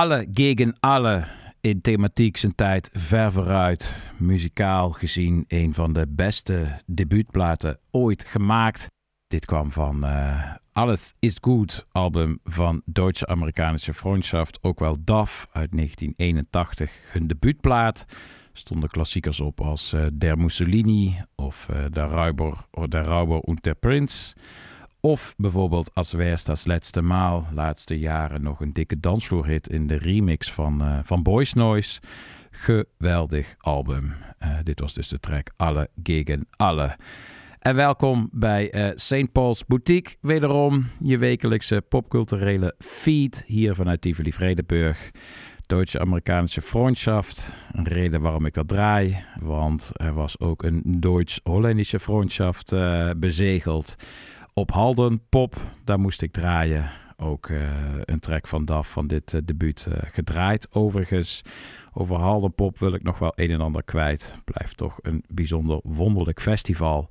Alle gegen alle in thematiek zijn tijd ver vooruit. Muzikaal gezien een van de beste debuutplaten ooit gemaakt. Dit kwam van eh, Alles is Goed album van Duitse-Amerikanische Freundschaft, ook wel DAF uit 1981. Hun debuutplaat stonden klassiekers op als eh, Der Mussolini of eh, Der Räuber, Der und der Prinz. Of bijvoorbeeld Als Wär's das letzte Maal, laatste jaren nog een dikke dansvloerhit in de remix van, eh, van Boys Noise. Geweldig album. Eh, dit was dus de track Alle gegen Alle. En welkom bij eh St. Paul's Boutique. Wederom je wekelijkse popculturele feed hier vanuit Tivoli Vredenburg. Duitse-Amerikanische Freundschaft. Een reden waarom ik dat draai, want er was ook een Duits-Hollandische Freundschaft uh, bezegeld. Op Halden Pop, daar moest ik draaien. Ook uh, een track van DAF van dit uh, debuut gedraaid. Overigens, over Halden Pop wil ik nog wel een en ander kwijt. Blijft toch een bijzonder wonderlijk festival.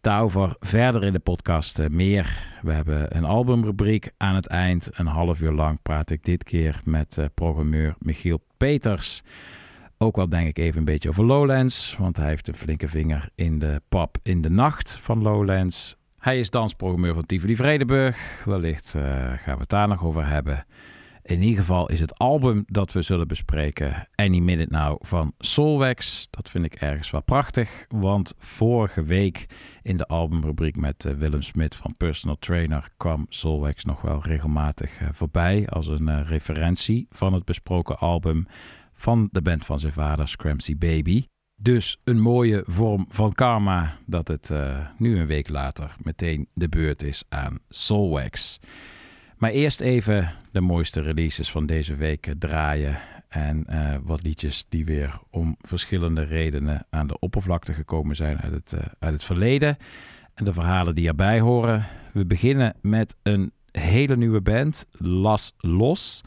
Daarover verder in de podcast meer. We hebben een albumrubriek aan het eind. Een half uur lang praat ik dit keer met programmeur Michiel Peters. Ook wel denk ik even een beetje over Lowlands. Want hij heeft een flinke vinger in de pap in de nacht van Lowlands. Hij is dansprogrammeur van Tivoli Vredenburg. Wellicht uh, gaan we het daar nog over hebben. In ieder geval is het album dat we zullen bespreken Any Minute Now van Solwax. Dat vind ik ergens wel prachtig, want vorige week in de albumrubriek met uh, Willem Smit van Personal Trainer kwam Solwax nog wel regelmatig uh, voorbij als een referentie van het besproken album van de band van zijn vader Scramsy Baby. Dus een mooie vorm van karma dat het nu een week later meteen de beurt is aan Solwax. Maar eerst even de mooiste releases van deze week draaien. En uh, wat liedjes die weer om verschillende redenen aan de oppervlakte gekomen zijn uit het, uit het verleden. En de verhalen die erbij horen. We beginnen met een hele nieuwe band, Las Los.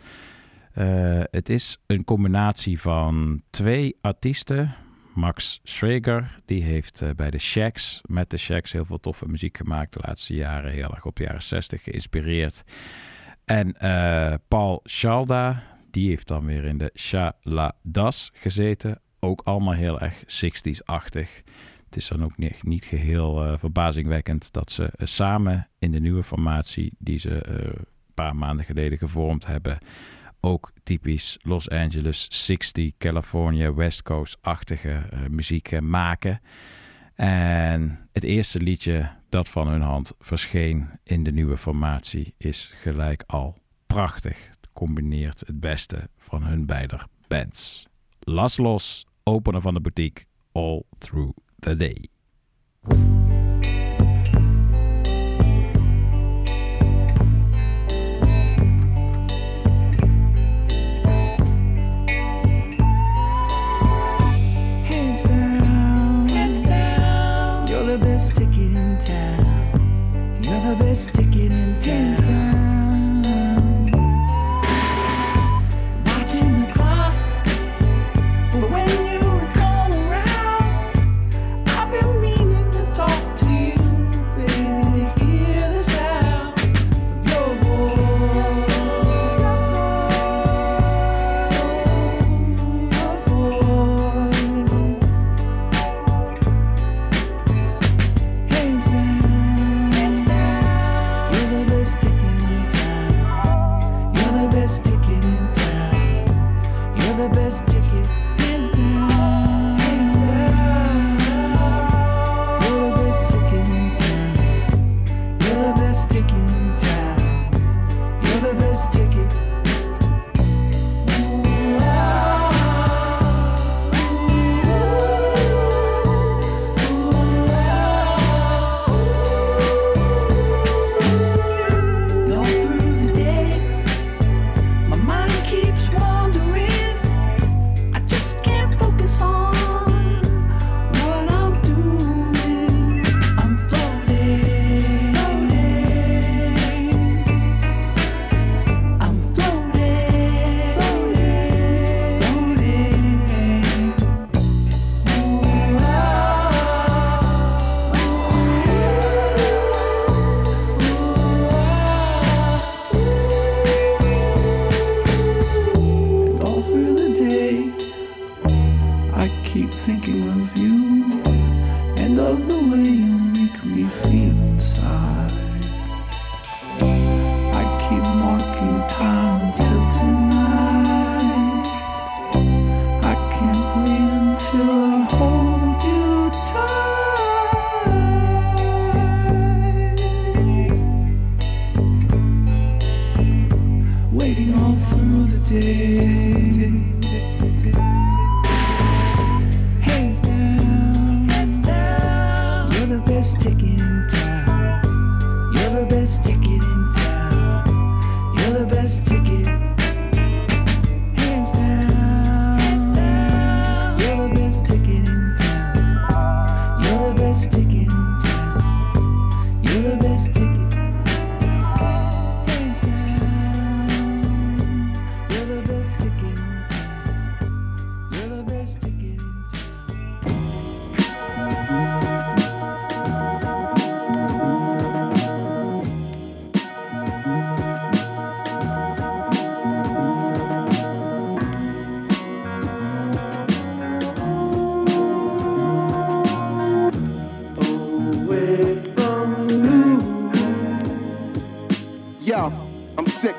Het is een combinatie van twee artiesten. Max Schrager, die heeft bij de Shacks, met de Shacks heel veel toffe muziek gemaakt de laatste jaren. Heel erg op de jaren 60 geïnspireerd. En uh, Paul Schalda, die heeft dan weer in de Chaladas gezeten. Ook allemaal heel erg 60s-achtig. Het is dan ook niet, niet geheel uh, verbazingwekkend dat ze samen in de nieuwe formatie die ze een paar maanden geleden gevormd hebben, ook typisch Los Angeles 60 California West Coast-achtige muziek maken. En het eerste liedje dat van hun hand verscheen in de nieuwe formatie is gelijk al prachtig. Het combineert het beste van hun beide bands. Las Los, opener van de boutique, all through the day.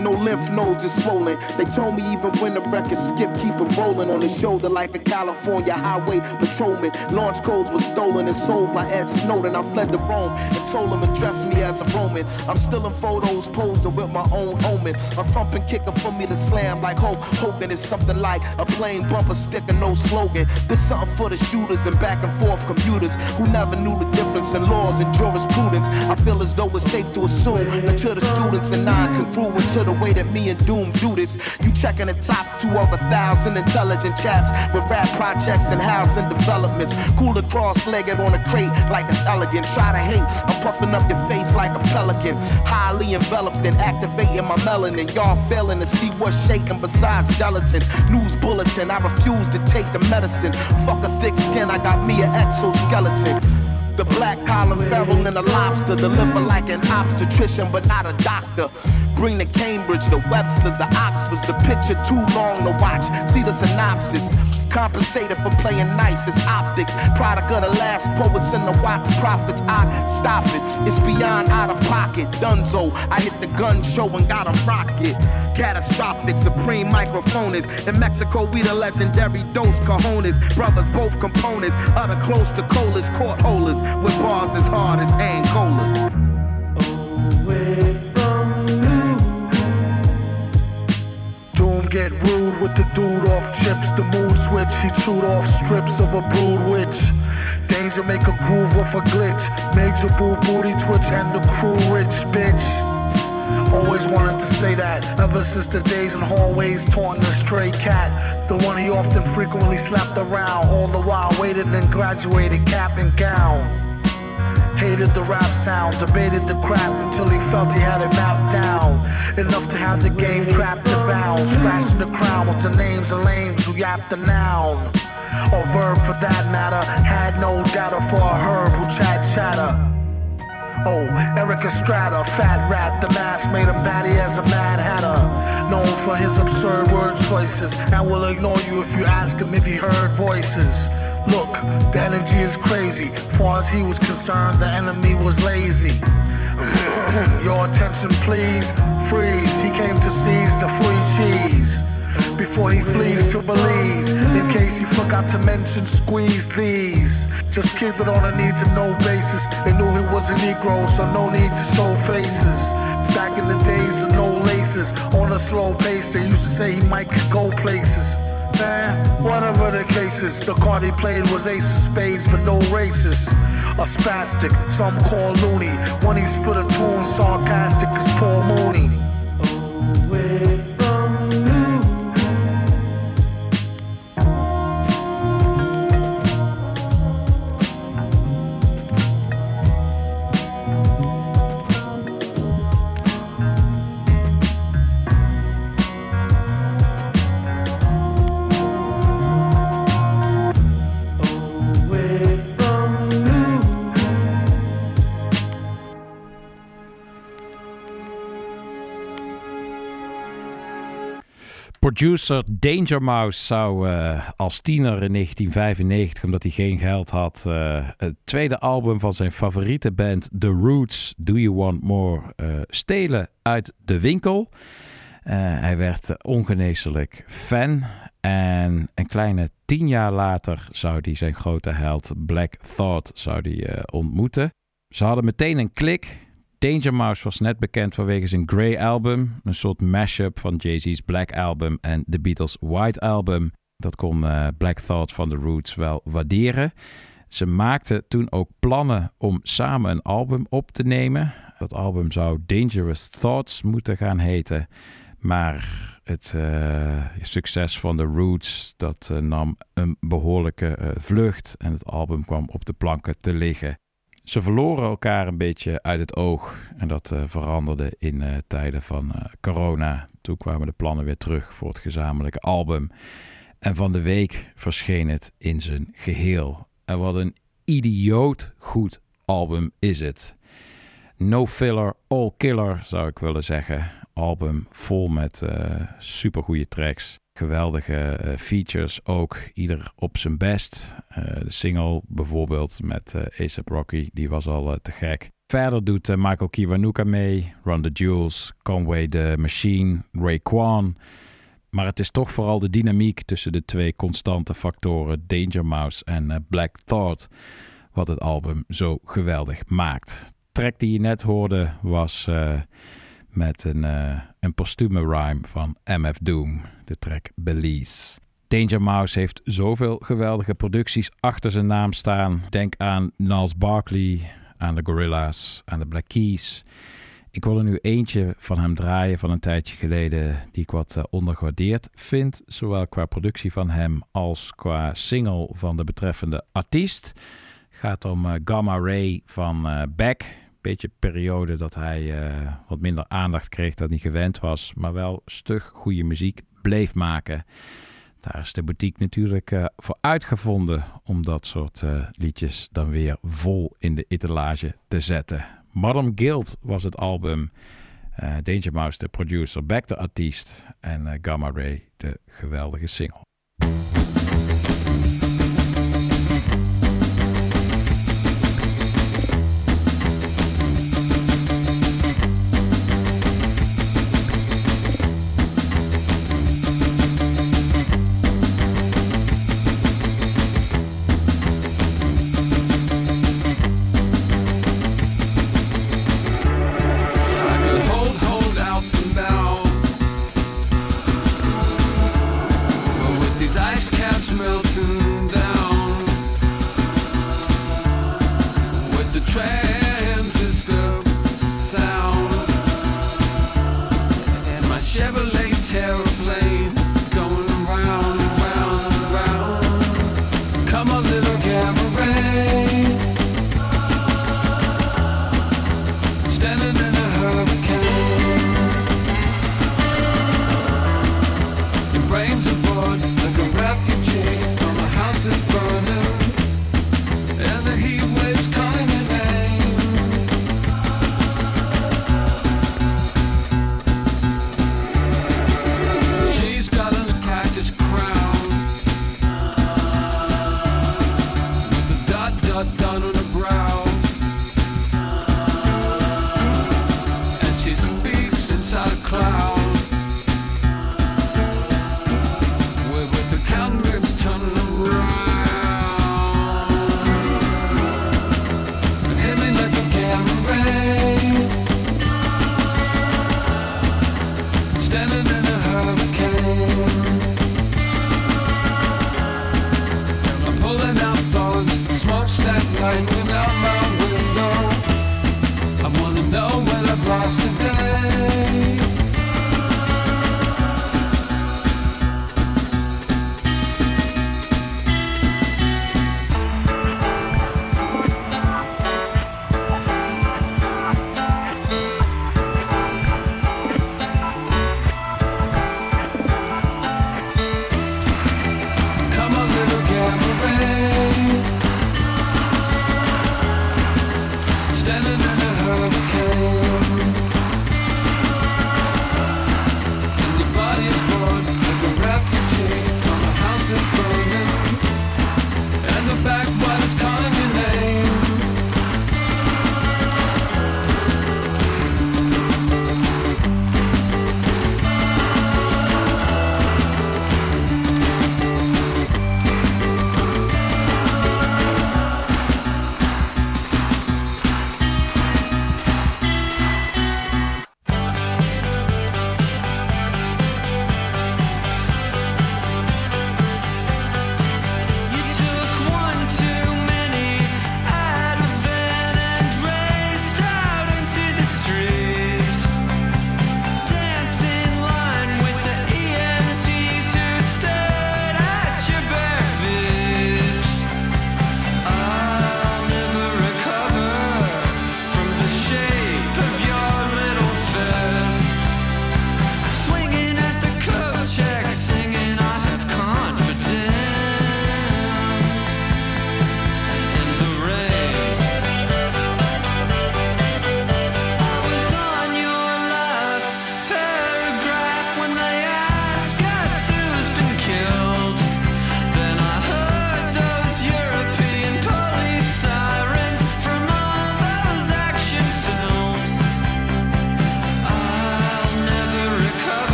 No lymph nodes is swollen. They told me even when the record skip, keep it rolling on his shoulder like a California highway patrolman. Launch codes were stolen and sold by Ed Snowden. I fled to Rome and told him address me as a Roman. I'm still in photos posing with my own omen. A thumping kicker for me to slam like Hulk Hogan is something like a plain bumper sticker, no slogan. This something for the shooters and back and forth commuters who never knew the difference in laws and jurisprudence. I feel as though it's safe to assume that to the students and non-congruent to the way that me and Doom do this. You checking the top two of a thousand intelligent chaps with rap projects and housing developments. Cool Cooler cross-legged on a crate like it's elegant. Try to hate, I'm puffing up your face like a pelican. Highly enveloped and activating my melanin. Y'all failing to see what's shaking besides gelatin. News bulletin, I refuse to take the medicine. Fuck a thick skin, I got me an exoskeleton. The black collar feral and a lobster. Deliver like an obstetrician, but not a doctor. Bring the Cambridge, the Websters, the Oxfords. The picture too long to watch. See the synopsis. Compensated for playing nice. It's optics. Product of the last poets and the Watts prophets. I stop it. It's beyond out of pocket. Dunzo. I hit the gun show and got a rocket. Catastrophic, supreme microphonist. In Mexico, we the legendary Dos Cajones. Brothers, both components. other close to colas, court holders. With bars as hard as Angolas. Get rude with the dude off chips. The mood switch, he chewed off strips of a brood witch. Danger make a groove off a glitch. Major boo booty twitch and the crew rich bitch. Always wanted to say that ever since the days in hallways taunting the stray cat. The one he often frequently slapped around, all the while waited and graduated cap and gown. Hated the rap sound, debated the crap until he felt he had it mapped down. Enough to have the game trapped and bound. Scratching the crown with the names of lames who yapped the noun. Or verb for that matter, had no data for a herb who chat chatter. Oh, Eric Estrada, fat rat, the mask made him batty as a mad hatter. Known for his absurd word choices, and will ignore you if you ask him if he heard voices. Look, the energy is crazy. Far as he was concerned, the enemy was lazy. Your attention, please. Freeze. He came to seize the free cheese. Before he flees to Belize, in case he forgot to mention, squeeze these. Just keep it on a need to know basis. They knew he was a Negro, so no need to show faces. Back in the days of no laces, on a slow pace, they used to say he might go places. Man, whatever the case is, the card he played was ace of spades, but no races. A spastic, some call loony. When he split a tune, sarcastic as Paul Mooney. Oh, Producer Danger Mouse zou eh, als tiener in 1995, omdat hij geen geld had, eh, het tweede album van zijn favoriete band The Roots, Do You Want More, eh, stelen uit de winkel. Hij werd ongeneeslijk fan. En een kleine tien jaar later zou hij zijn grote held Black Thought zou die, ontmoeten. Ze hadden meteen een klik. Danger Mouse was net bekend vanwege zijn Grey album. Een soort mashup van Jay-Z's Black album en The Beatles White album. Dat kon eh, Black Thought van The Roots wel waarderen. Ze maakten toen ook plannen om samen een album op te nemen. Dat album zou Dangerous Thoughts moeten gaan heten. Maar het eh, succes van The Roots dat, eh, nam een behoorlijke eh, vlucht. En het album kwam op de planken te liggen. Ze verloren elkaar een beetje uit het oog. En dat eh, veranderde in eh, tijden van eh, corona. Toen kwamen de plannen weer terug voor het gezamenlijke album. En van de week verscheen het in zijn geheel. En wat een idioot goed album is het. No filler, all killer zou ik willen zeggen. Album vol met supergoeie tracks. Geweldige eh, features ook, ieder op zijn best. Eh, de single bijvoorbeeld met eh A$AP Rocky, die was al te gek. Verder doet Michael Kiwanuka mee, Run the Jewels, Conway the Machine, Ray Kwan. Maar het is toch vooral de dynamiek tussen de twee constante factoren Danger Mouse en Black Thought wat het album zo geweldig maakt. track die je net hoorde was met een, uh, een rhyme van MF Doom, de track Belize. Danger Mouse heeft zoveel geweldige producties achter zijn naam staan. Denk aan Niles Barkley, aan de Gorillaz, aan de Black Keys. Ik wil er nu eentje van hem draaien van een tijdje geleden die ik wat uh, ondergewaardeerd vind. Zowel qua productie van hem als qua single van de betreffende artiest. Gaat om uh, Gamma Ray van Beck. Beetje periode dat hij wat minder aandacht kreeg dan hij gewend was. Maar wel stug goede muziek bleef maken. Daar is de boutique natuurlijk uh, voor uitgevonden om dat soort uh, liedjes dan weer vol in de etalage te zetten. Madame Guild was het album. Danger Mouse de producer, Beck de artiest en Gamma Ray de geweldige single.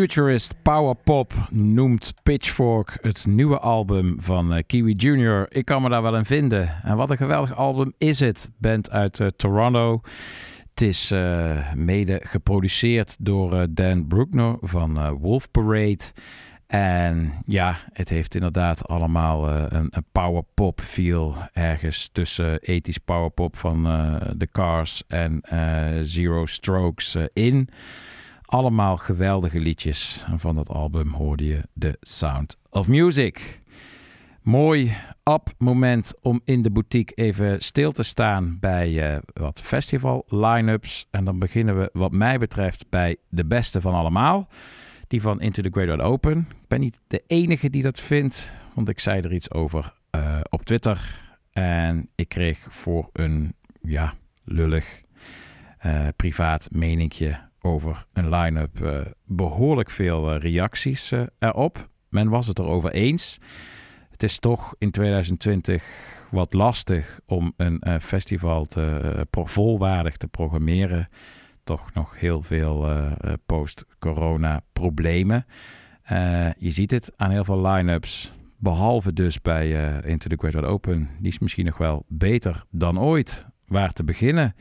Futurist Power Pop noemt Pitchfork het nieuwe album van eh, Kiwi Junior. Ik kan me daar wel in vinden. En wat een geweldig album is het. Band uit eh, Toronto. Het is eh, mede geproduceerd door Dan Bruckner van Wolf Parade. En ja, het heeft inderdaad allemaal een, een power pop feel ergens tussen ethisch power pop van The Cars en Zero Strokes in. Allemaal geweldige liedjes. En van dat album hoorde je The Sound of Music. Mooi up moment om in de boutique even stil te staan bij eh, wat festival line-ups. En dan beginnen we wat mij betreft bij de beste van allemaal. Die van Into the Great Wide Open. Ik ben niet de enige die dat vindt, want ik zei er iets over eh, op Twitter. En ik kreeg voor een, ja, lullig eh, privaat meningje over een line-up eh, behoorlijk veel eh, reacties eh, erop. Men was het erover eens. Het is toch in 2020 wat lastig om een festival te, volwaardig te programmeren. Toch nog heel veel post-corona problemen. Je ziet het aan heel veel line-ups. Behalve dus bij eh, Into the Great Open. Die is misschien nog wel beter dan ooit. Waar te beginnen?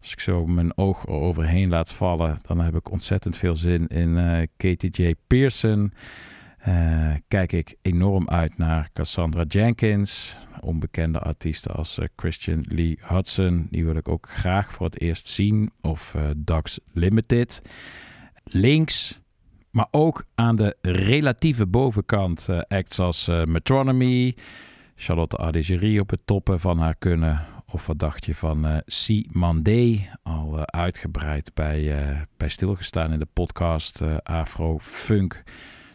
Als ik zo mijn oog eroverheen laat vallen, dan heb ik ontzettend veel zin in eh Katie J. Pearson. Eh, kijk ik enorm uit naar Cassandra Jenkins. Onbekende artiesten als eh, Christian Lee Hudson. Die wil ik ook graag voor het eerst zien. Of eh Ducks Limited. Links, maar ook aan de relatieve bovenkant eh, acts als eh, Metronomy. Charlotte Ardegerie op het toppen van haar kunnen. Of wat dacht je van eh C. Mandé? Al eh, uitgebreid bij, eh, bij stilgestaan in de podcast Afro Funk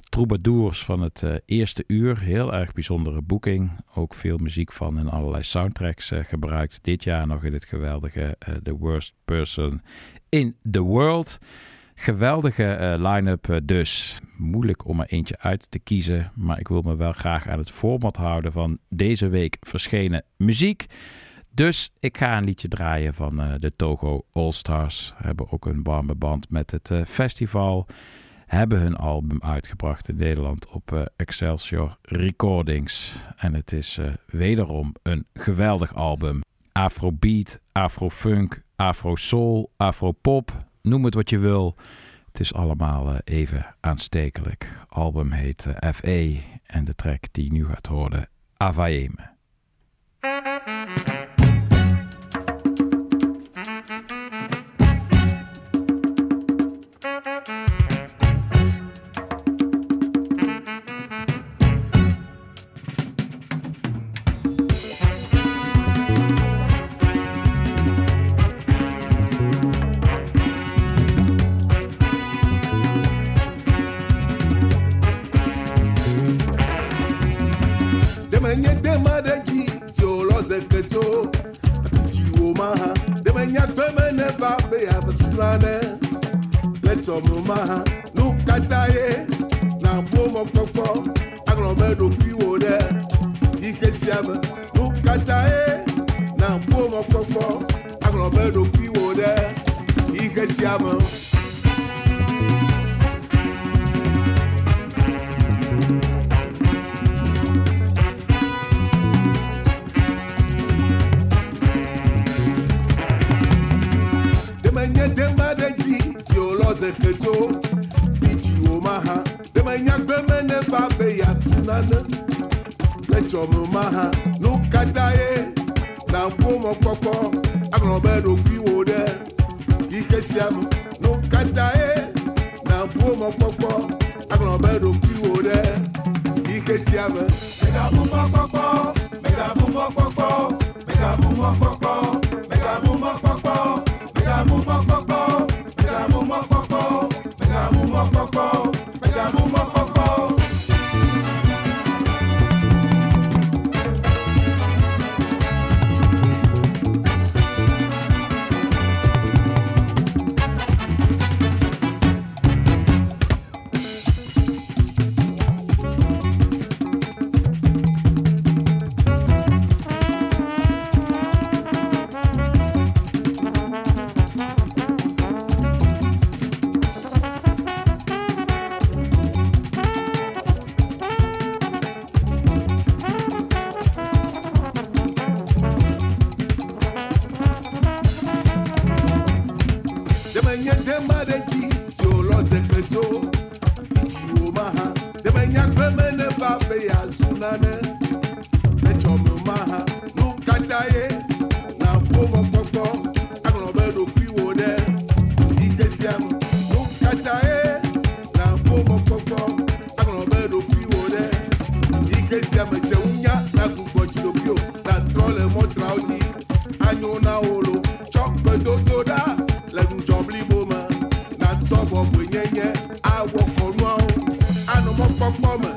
troubadours van het eerste uur. Heel erg bijzondere boeking. Ook veel muziek van en allerlei soundtracks gebruikt. Dit jaar nog in het geweldige The Worst Person in the World. Geweldige line-up dus. Moeilijk om er eentje uit te kiezen. Maar ik wil me wel graag aan het format houden van deze week verschenen muziek. Dus ik ga een liedje draaien van eh, de Togo All Stars. Hebben ook een warme band met het eh, festival hebben hun album uitgebracht in Nederland op eh, Excelsior Recordings. En het is wederom een geweldig album. Afrobeat, afrofunk, afrosoul, afropop, noem het wat je wil. Het is allemaal even aanstekelijk. album heet FE en de track die je nu gaat horen, Avaeme. Femene babe abesulane Lẹ́tọ̀ mo máa nu kataye Na bo mo kpɔkpɔ aŋlɔ me ɖokui wo ɖe Yike sia me nu kataye Na bo mo kpɔkpɔ aŋlɔ me ɖokui wo ɖe Yike sia me. to biji omaha demanya gbeme neba be ya tunana lẹtsọmu maha nu kata ye na ƒomɔ kpɔkpɔ aŋlɔ be ɖokui wo ɖe yixe sia me nu kata ye na ƒomɔ kpɔkpɔ aŋlɔ be ɖokui wo ɖe yixe sia me. megaƒomɔ kpɔkpɔ megaƒomɔ kpɔkpɔ megaƒomɔ kpɔkpɔ megaƒomɔ kpɔkpɔ. nuawo anɔmɔkpɔkpɔ me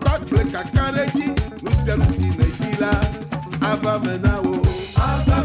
kpakple kakaɖedzi nusianusi ne dzi la ava me na wo. Ava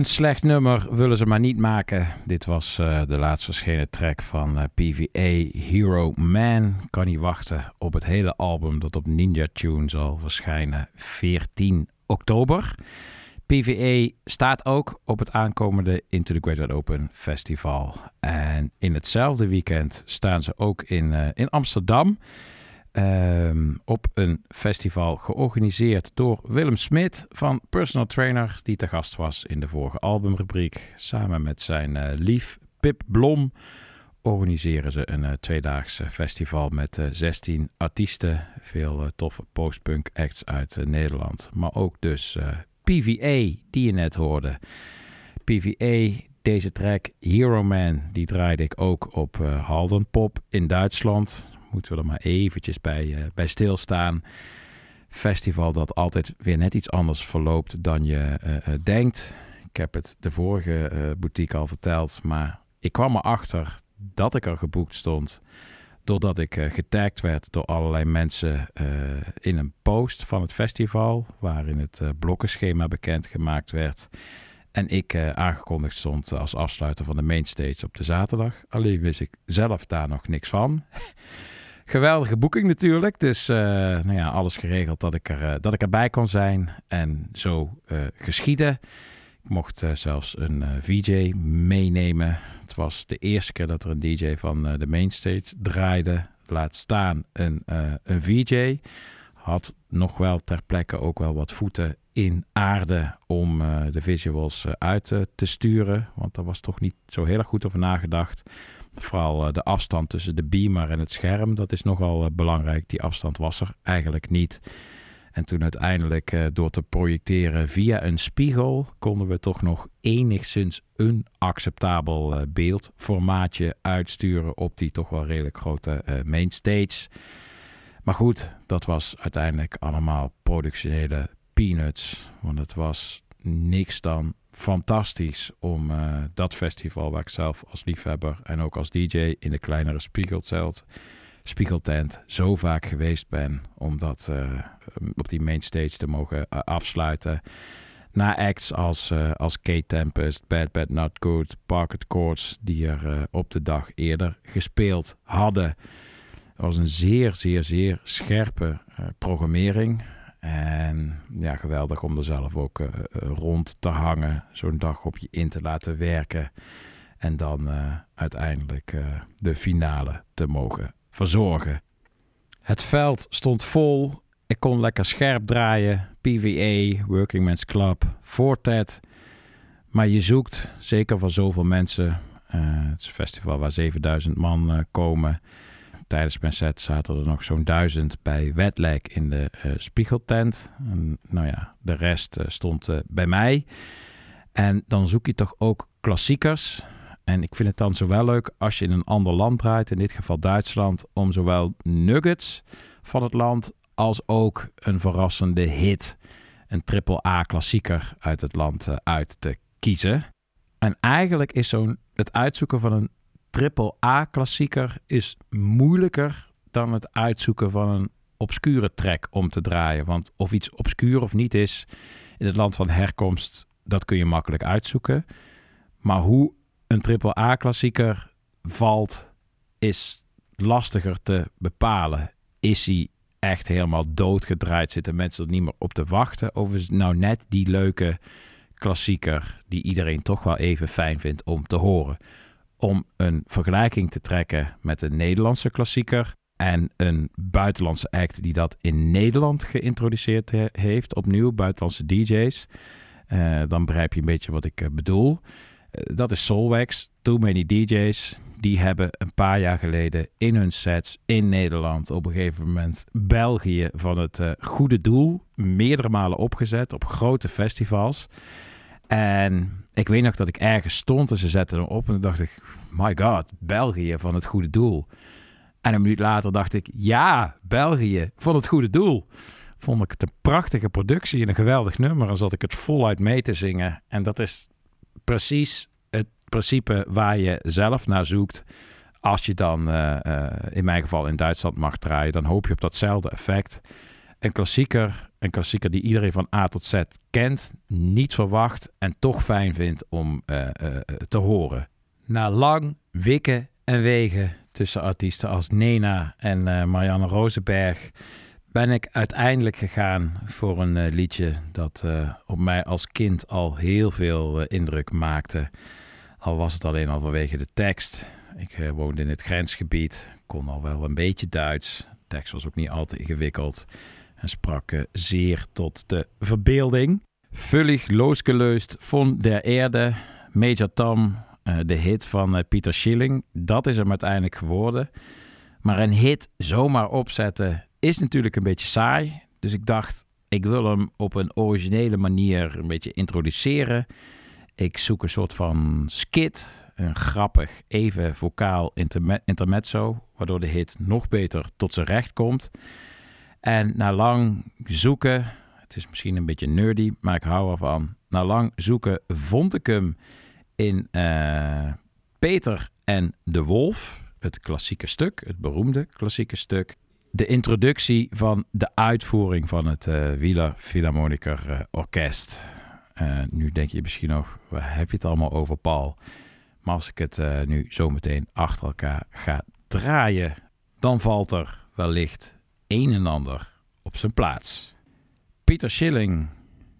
Een slecht nummer willen ze maar niet maken. Dit was uh, de laatst verschenen track van uh, PVA Hero Man. Kan niet wachten op het hele album dat op Ninja Tune zal verschijnen 14 oktober. PVA staat ook op het aankomende Into the Great Open Festival. En in hetzelfde weekend staan ze ook in, uh, in Amsterdam. Um, op een festival georganiseerd door Willem Smit van Personal Trainer, die te gast was in de vorige albumrubriek. Samen met zijn uh, lief Pip Blom organiseren ze een uh, festival met uh, 16 artiesten. Veel toffe postpunk acts uit Nederland, maar ook dus PVA, die je net hoorde. PVA, deze track Hero Man, die draaide ik ook op Halden Pop in Duitsland moeten we er maar eventjes bij, uh, bij stilstaan. Festival dat altijd weer net iets anders verloopt dan je uh, denkt. Ik heb het de vorige uh, boutique al verteld, maar ik kwam erachter dat ik er geboekt stond. Doordat ik getagd werd door allerlei mensen in een post van het festival, waarin het blokkenschema bekendgemaakt werd. En ik aangekondigd stond als afsluiter van de mainstage op de zaterdag. Alleen wist ik zelf daar nog niks van. Geweldige boeking natuurlijk. Dus uh, nou ja, alles geregeld dat ik, er, uh, dat ik erbij kon zijn. En zo uh, geschieden. Ik mocht zelfs een VJ meenemen. Het was de eerste keer dat er een DJ van de mainstage draaide. Laat staan een, een VJ. Had nog wel ter plekke ook wel wat voeten in aarde om de visuals uit te sturen. Want daar was toch niet zo heel erg goed over nagedacht. Vooral de afstand tussen de beamer en het scherm, dat is nogal belangrijk. Die afstand was er eigenlijk niet. En toen uiteindelijk door te projecteren via een spiegel konden we toch nog enigszins een acceptabel beeldformaatje uitsturen op die toch wel redelijk grote mainstage. Maar goed, dat was uiteindelijk allemaal productionele peanuts. Want het was niks dan fantastisch om uh, dat festival, waar ik zelf als liefhebber en ook als DJ in de kleinere spiegelzelt, spiegeltent zo vaak geweest ben, om dat uh, op die mainstage te mogen uh, afsluiten. Na acts als, als Kate Tempest, Bad Bad Not Good, Parket Courts, die er op de dag eerder gespeeld hadden. Het was een zeer, zeer, zeer scherpe programmering. En ja, geweldig om er zelf ook uh, rond te hangen. Zo'n dag op je in te laten werken. En dan uh, uiteindelijk de finale te mogen verzorgen. Het veld stond vol. Ik kon lekker scherp draaien. PVA, Working Men's Club, Fortet. Maar je zoekt, zeker voor zoveel mensen. het is een festival waar 7000 man komen tijdens mijn set zaten er nog zo'n duizend bij Wetlek in de uh, spiegeltent. En, nou ja, de rest uh, stond uh, bij mij. En dan zoek je toch ook klassiekers. En ik vind het dan zowel leuk als je in een ander land draait, in dit geval Duitsland, om zowel nuggets van het land als ook een verrassende hit, een triple A klassieker uit het land uit te kiezen. En eigenlijk is zo'n het uitzoeken van een triple A klassieker is moeilijker dan het uitzoeken van een obscure track om te draaien. Want of iets obscuur of niet is in het land van herkomst, dat kun je makkelijk uitzoeken. Maar hoe een AAA-klassieker valt, is lastiger te bepalen. Is hij echt helemaal doodgedraaid? Zitten mensen er niet meer op te wachten? Of is het nou net die leuke klassieker die iedereen toch wel even fijn vindt om te horen? Om een vergelijking te trekken met een Nederlandse klassieker en een buitenlandse act die dat in Nederland geïntroduceerd heeft, opnieuw buitenlandse DJ's. Uh, dan begrijp je een beetje wat ik uh, bedoel. Uh, dat is Soulwax, Too Many DJ's. Die hebben een paar jaar geleden in hun sets in Nederland op een gegeven moment België van het goede doel meerdere malen opgezet op grote festivals. En ik weet nog dat ik ergens stond en ze zetten hem op en dan dacht ik, my god, België van het goede doel. En een minuut later dacht ik, ja, België, van het goede doel. Vond ik het een prachtige productie en een geweldig nummer. En zat ik het voluit mee te zingen. En dat is precies het principe waar je zelf naar zoekt. Als je dan, uh, uh, in mijn geval in Duitsland mag draaien, dan hoop je op datzelfde effect. Een klassieker, een klassieker die iedereen van A tot Z kent, niet verwacht en toch fijn vindt om uh, te horen. Na lang wikken en wegen tussen artiesten als Nena en uh, Marianne Rosenberg ben ik uiteindelijk gegaan voor een liedje dat op mij als kind al heel veel indruk maakte. Al was het alleen al vanwege de tekst. Ik woonde in het grensgebied, kon al wel een beetje Duits. De tekst was ook niet al te ingewikkeld en sprak zeer tot de verbeelding. Vullig losgeleust von der Erde, Major Tom, uh, de hit van uh, Pieter Schilling. Dat is hem uiteindelijk geworden. Maar een hit zomaar opzetten is natuurlijk een beetje saai. Dus ik dacht, ik wil hem op een originele manier een beetje introduceren. Ik zoek een soort van skit, een grappig, even vocaal interme intermezzo, waardoor de hit nog beter tot zijn recht komt. En na lang zoeken, het is misschien een beetje nerdy, maar ik hou ervan. Na lang zoeken vond ik hem in uh, Peter en de Wolf, het klassieke stuk, het beroemde klassieke stuk. De introductie van de uitvoering van het uh, Wieler Philharmoniker uh, Orkest. nu denk je misschien nog, waar heb je het allemaal over, Paul? Maar als ik het nu zo meteen achter elkaar ga draaien, dan valt er wellicht een en ander op zijn plaats. Pieter Schilling,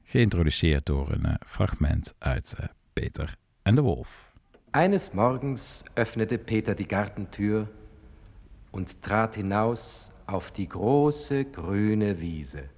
geïntroduceerd door een fragment uit Peter and the Wolf. Eines Morgens öffnete Peter die Gartentür und trat hinaus auf die große grüne Wiese.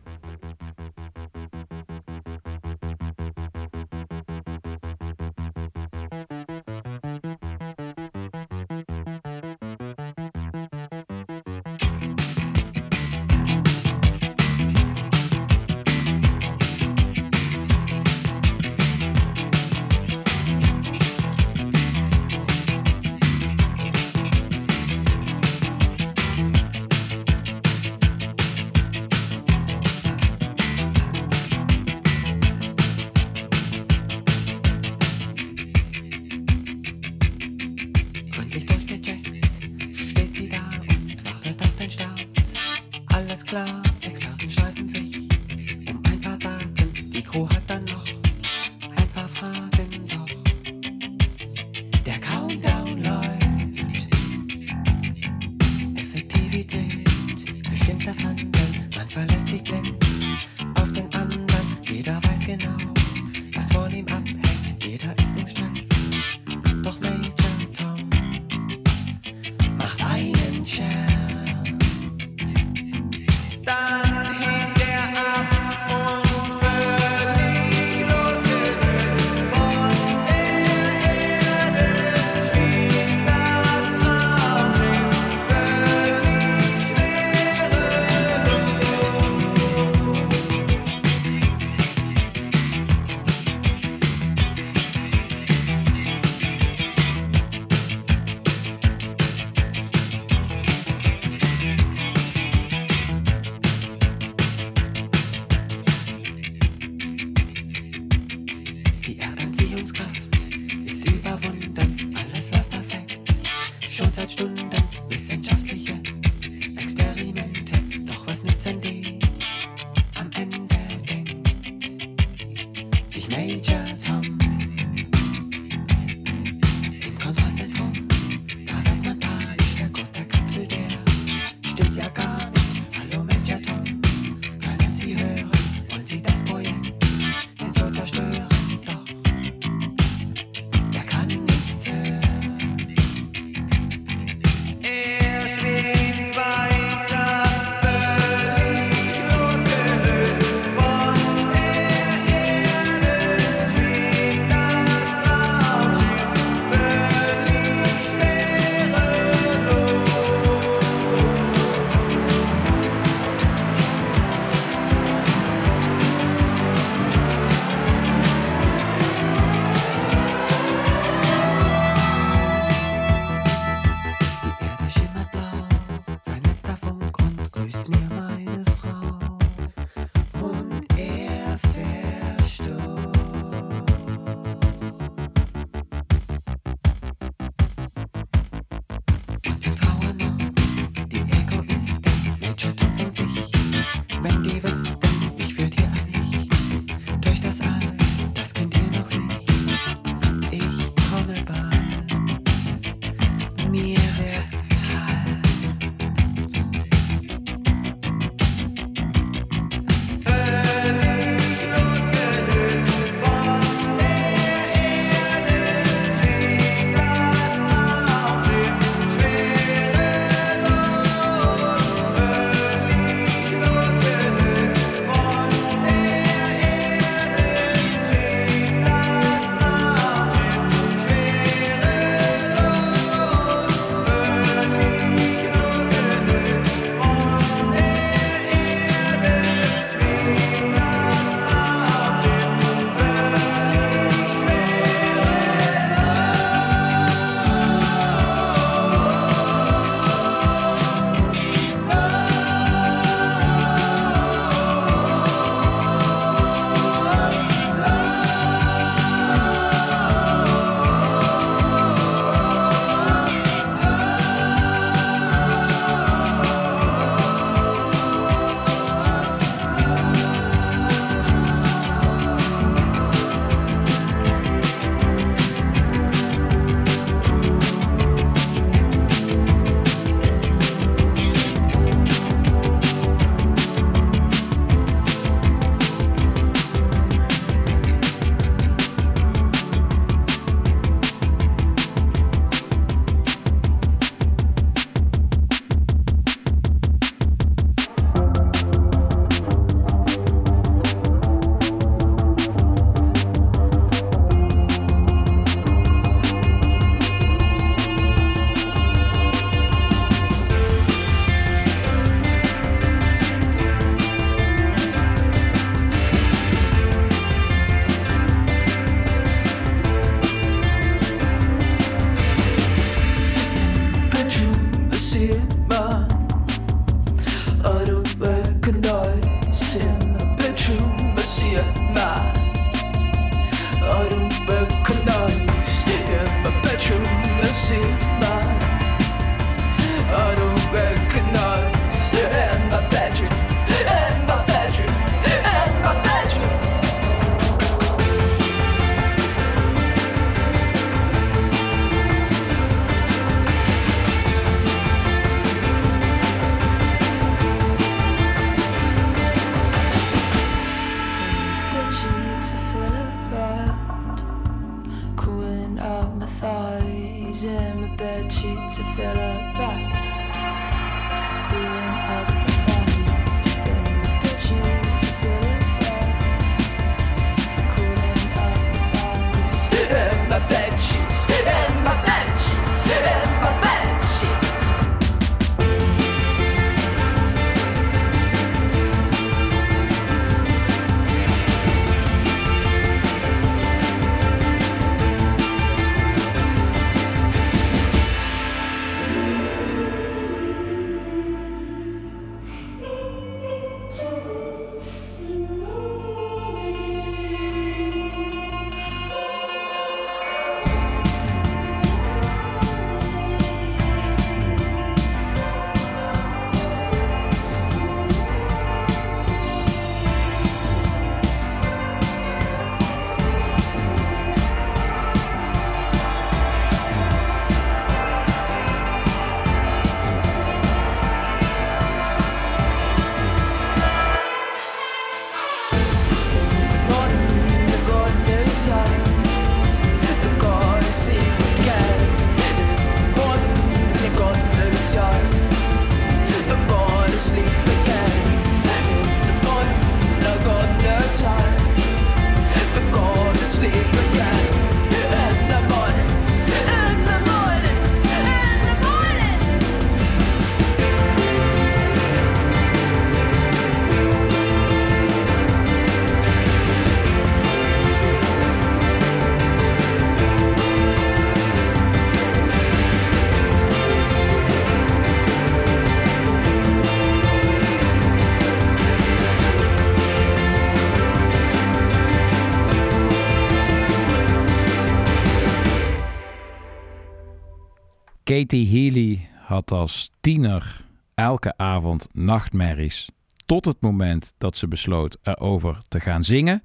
Katie Healy had als tiener elke avond nachtmerries. Tot het moment dat ze besloot erover te gaan zingen.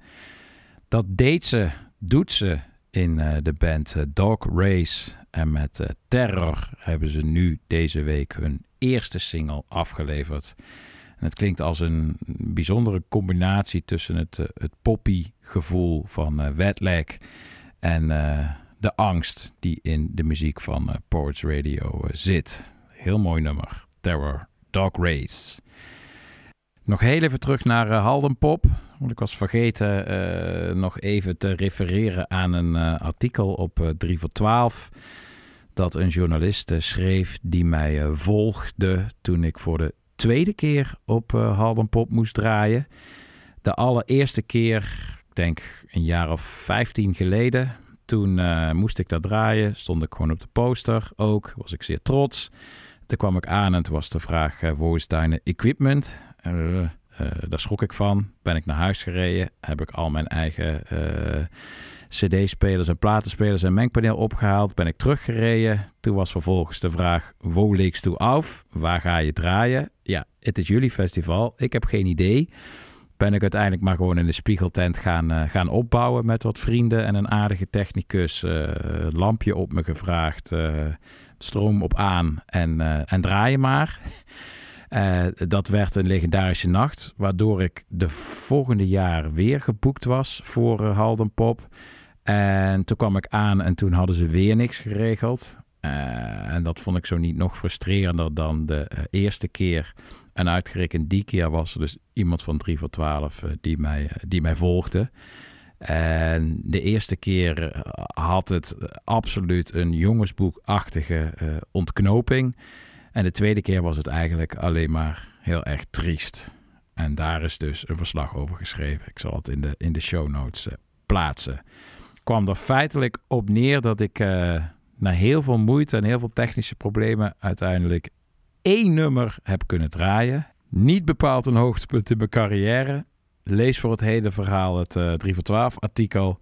Dat deed ze, doet ze in eh, de band eh, Dog Race. En met eh, Terror hebben ze nu deze week hun eerste single afgeleverd. En het klinkt als een bijzondere combinatie tussen het, het poppy gevoel van Wetlag en de angst die in de muziek van eh, Poets Radio eh, zit. Heel mooi nummer. Terror, Dog Race. Nog heel even terug naar uh, Halden Pop. Want ik was vergeten eh, nog even te refereren aan een eh, artikel op eh 3 voor 12. Dat een journalist eh, schreef die mij eh, volgde toen ik voor de tweede keer op uh, Halden Pop moest draaien. De allereerste keer, ik denk een jaar of 15 geleden. Toen eh, moest ik daar draaien. Stond ik gewoon op de poster ook. Was ik zeer trots. Toen kwam ik aan en toen was de vraag: uh, is deine equipment? Eh, daar schrok ik van. Ben ik naar huis gereden. Heb ik al mijn eigen CD-spelers en platenspelers en mengpaneel opgehaald. Ben ik teruggereden. Toen was vervolgens de vraag: Wo legst du af? Waar ga je draaien? Ja, het is jullie festival. Ik heb geen idee. Ben ik uiteindelijk maar gewoon in de spiegeltent gaan, eh, gaan opbouwen met wat vrienden en een aardige technicus. eh, lampje op me gevraagd. eh, stroom op aan en, en draaien maar. Dat werd een legendarische nacht, waardoor ik de volgende jaar weer geboekt was voor Halden Pop. En toen kwam ik aan en toen hadden ze weer niks geregeld. En dat vond ik zo niet nog frustrerender dan de eerste keer. En uitgerekend die keer was er dus iemand van 3 voor 12 eh, die, mij, eh, die mij volgde. En de eerste keer eh, had het absoluut een jongensboekachtige eh, ontknoping. En de tweede keer was het eigenlijk alleen maar heel erg triest. En daar is dus een verslag over geschreven. Ik zal het in de, in de show notes plaatsen. Kwam er feitelijk op neer dat ik na heel veel moeite en heel veel technische problemen uiteindelijk één nummer heb kunnen draaien. Niet bepaald een hoogtepunt in mijn carrière. Lees voor het hele verhaal het eh 3 voor 12 artikel.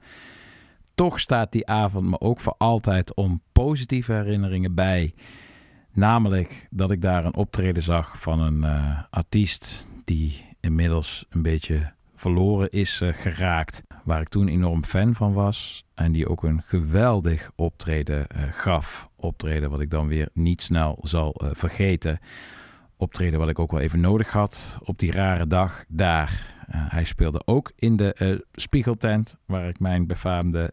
toch staat die avond me ook voor altijd om positieve herinneringen bij. Namelijk dat ik daar een optreden zag van een uh, artiest die inmiddels een beetje verloren is uh, geraakt. Waar ik toen enorm fan van was. En die ook een geweldig optreden uh, gaf. Optreden wat ik dan weer niet snel zal vergeten. Optreden wat ik ook wel even nodig had op die rare dag daar. hij speelde ook in de spiegeltent waar ik mijn befaamde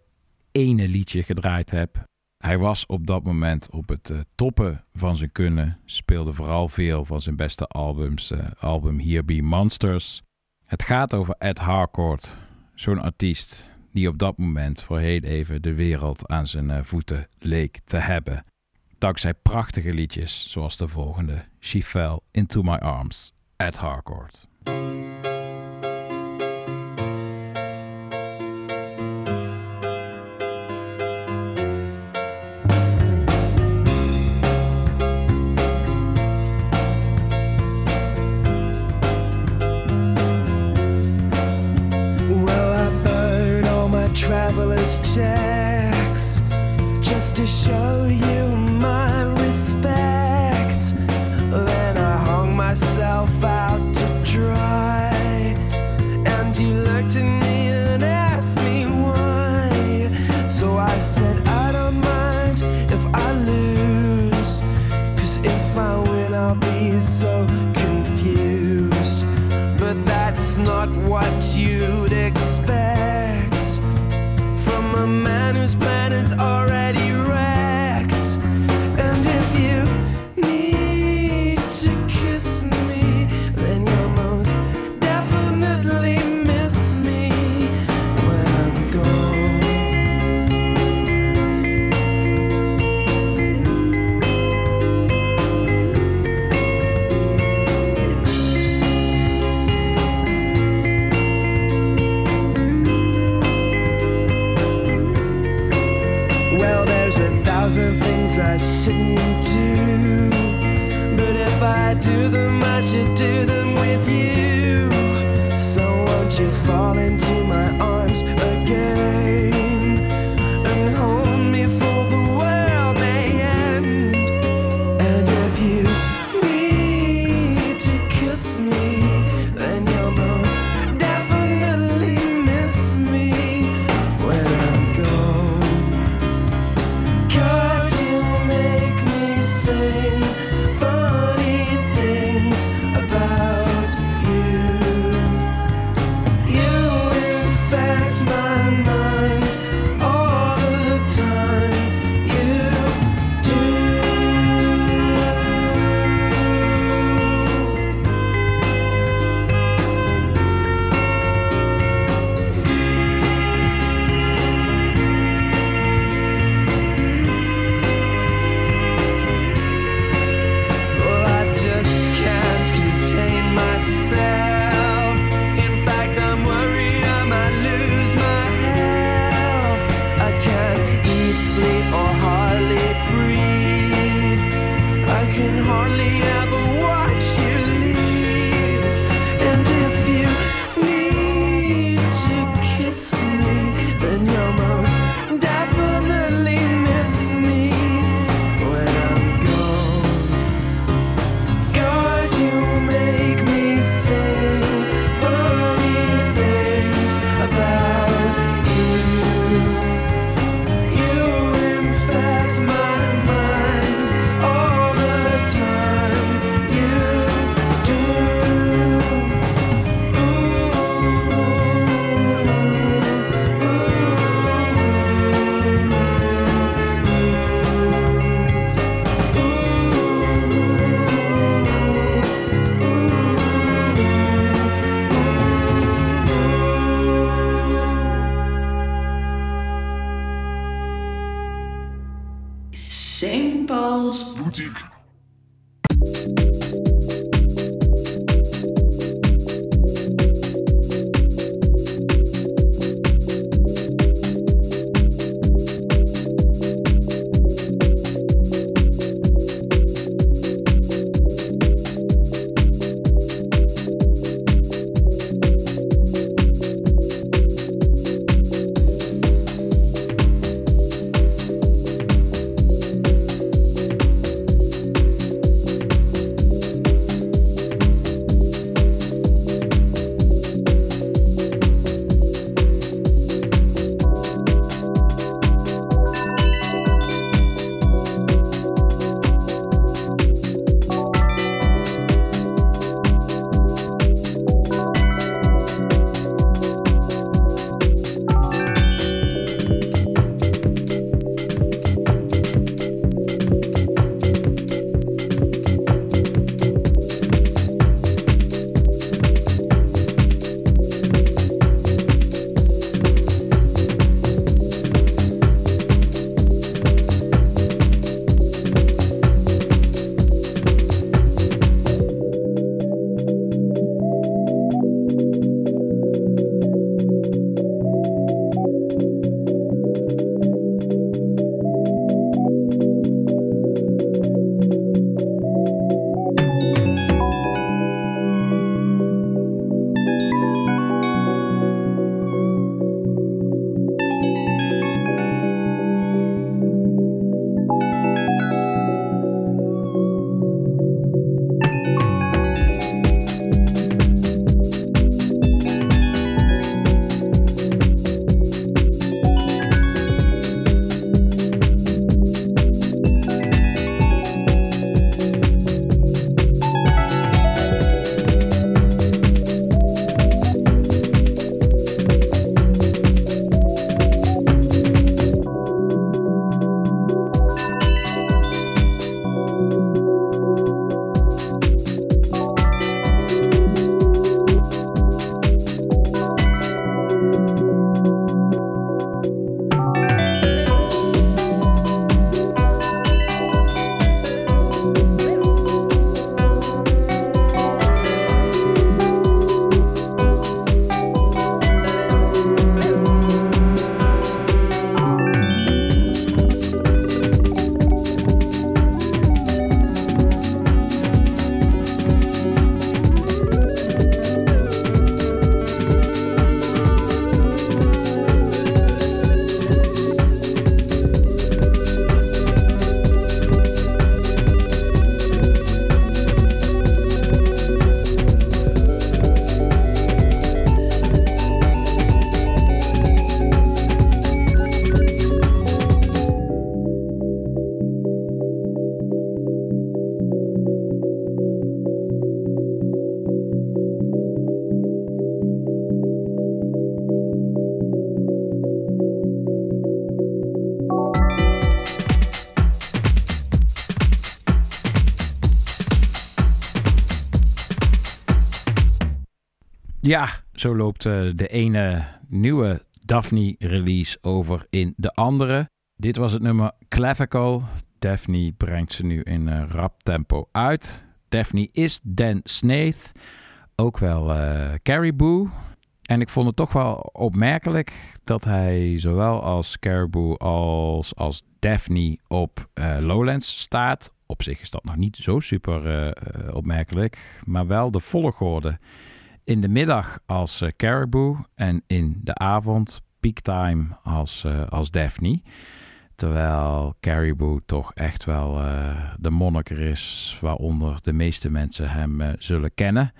ene liedje gedraaid heb. Hij was op dat moment op het toppen van zijn kunnen. Speelde vooral veel van zijn beste albums. Album Here Be Monsters. Het gaat over Ed Harcourt. Zo'n artiest die op dat moment voor heel even de wereld aan zijn uh, voeten leek te hebben. Dankzij prachtige liedjes zoals de volgende. She Fell Into My Arms. Ed Harcourt. Ja, zo loopt uh, de ene nieuwe Daphne-release over in de andere. Dit was het nummer Clavicle. Daphne brengt ze nu in uh, rap tempo uit. Daphne is Dan Snaith, ook wel uh, Caribou. En ik vond het toch wel opmerkelijk dat hij zowel als Caribou als als Daphne op Lowlands staat. Op zich is dat nog niet zo super opmerkelijk, maar wel de volgorde. In de middag als uh, Caribou en in de avond peaktime als, als Daphne. Terwijl Caribou toch echt wel de monniker is waaronder de meeste mensen hem zullen kennen.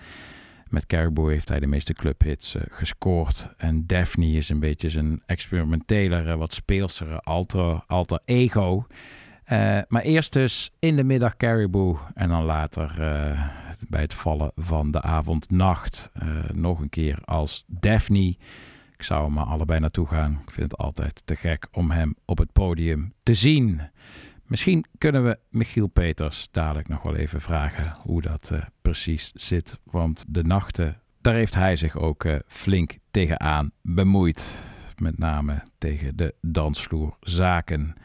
Met Caribou heeft hij de meeste clubhits gescoord. En Daphne is een beetje zijn experimentelere, wat speelsere alter, alter ego. Uh, maar eerst dus in de middag Caribou en dan later uh, bij het vallen van de avond-nacht nog een keer als Daphne. Ik zou er maar allebei naartoe gaan. Ik vind het altijd te gek om hem op het podium te zien. Misschien kunnen we Michiel Peters dadelijk nog wel even vragen hoe dat uh, precies zit. Want de nachten, daar heeft hij zich ook uh, flink tegenaan bemoeid. Met name tegen de dansvloerzaken.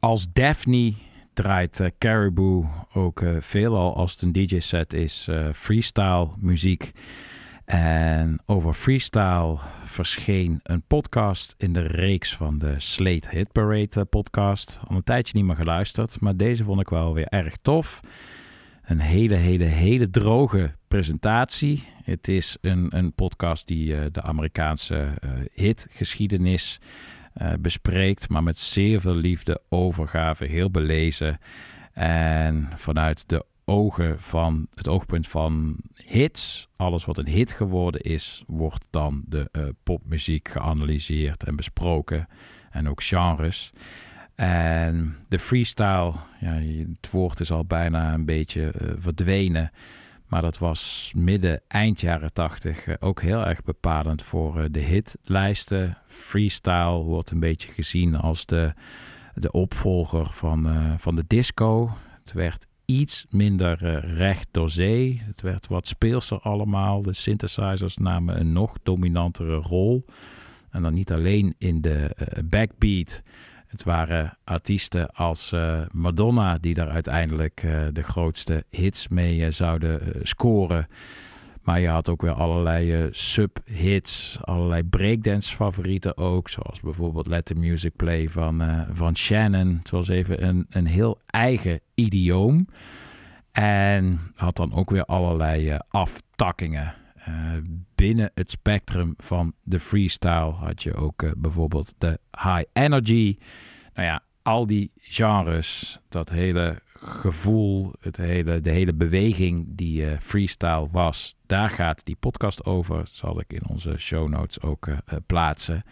Als Daphne draait uh, Caribou ook veelal als het een DJ-set is freestyle muziek. En over freestyle verscheen een podcast in de reeks van de Slate Hit Parade eh, podcast. Al een tijdje niet meer geluisterd, maar deze vond ik wel weer erg tof. Een hele, hele, hele droge presentatie. Het is een, een podcast die de Amerikaanse uh, hitgeschiedenis uh, bespreekt, maar met zeer veel liefde, overgave, heel belezen. En vanuit de ogen van het oogpunt van hits. Alles wat een hit geworden is, wordt dan de uh, popmuziek geanalyseerd en besproken. En ook genres. En de freestyle, ja, het woord is al bijna een beetje uh, verdwenen. Maar dat was midden, eind jaren tachtig uh, ook heel erg bepalend voor de hitlijsten. Freestyle wordt een beetje gezien als de, de opvolger van, van de disco. Het werd iets minder recht door zee. Het werd wat speelser allemaal. De synthesizers namen een nog dominantere rol. En dan niet alleen in de backbeat. Het waren artiesten als uh, Madonna die daar uiteindelijk de grootste hits mee zouden scoren. Maar je had ook weer allerlei sub-hits, allerlei breakdance favorieten ook. Zoals bijvoorbeeld Let the Music Play van, van Shannon. Het was even een, een heel eigen idioom. En had dan ook weer allerlei aftakkingen. Binnen het spectrum van de freestyle had je ook bijvoorbeeld de high energy. Nou ja, al die genres, dat hele gevoel, het hele, de hele beweging die uh, freestyle was, daar gaat die podcast over. zal ik in onze show notes ook plaatsen.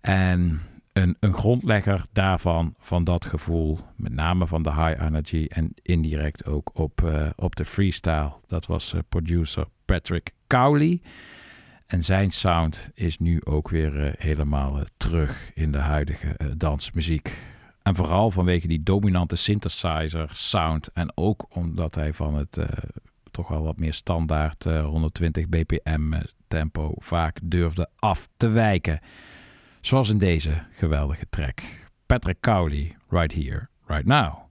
En een, een grondlegger daarvan, van dat gevoel, met name van de high energy en indirect ook op, op de freestyle, dat was producer Patrick Cowley. En zijn sound is nu ook weer helemaal terug in de huidige dansmuziek. En vooral vanwege die dominante synthesizer sound. En ook omdat hij van het toch wel wat meer standaard uh, 120 bpm tempo vaak durfde af te wijken. Zoals in deze geweldige track. Patrick Cowley, right here, right now.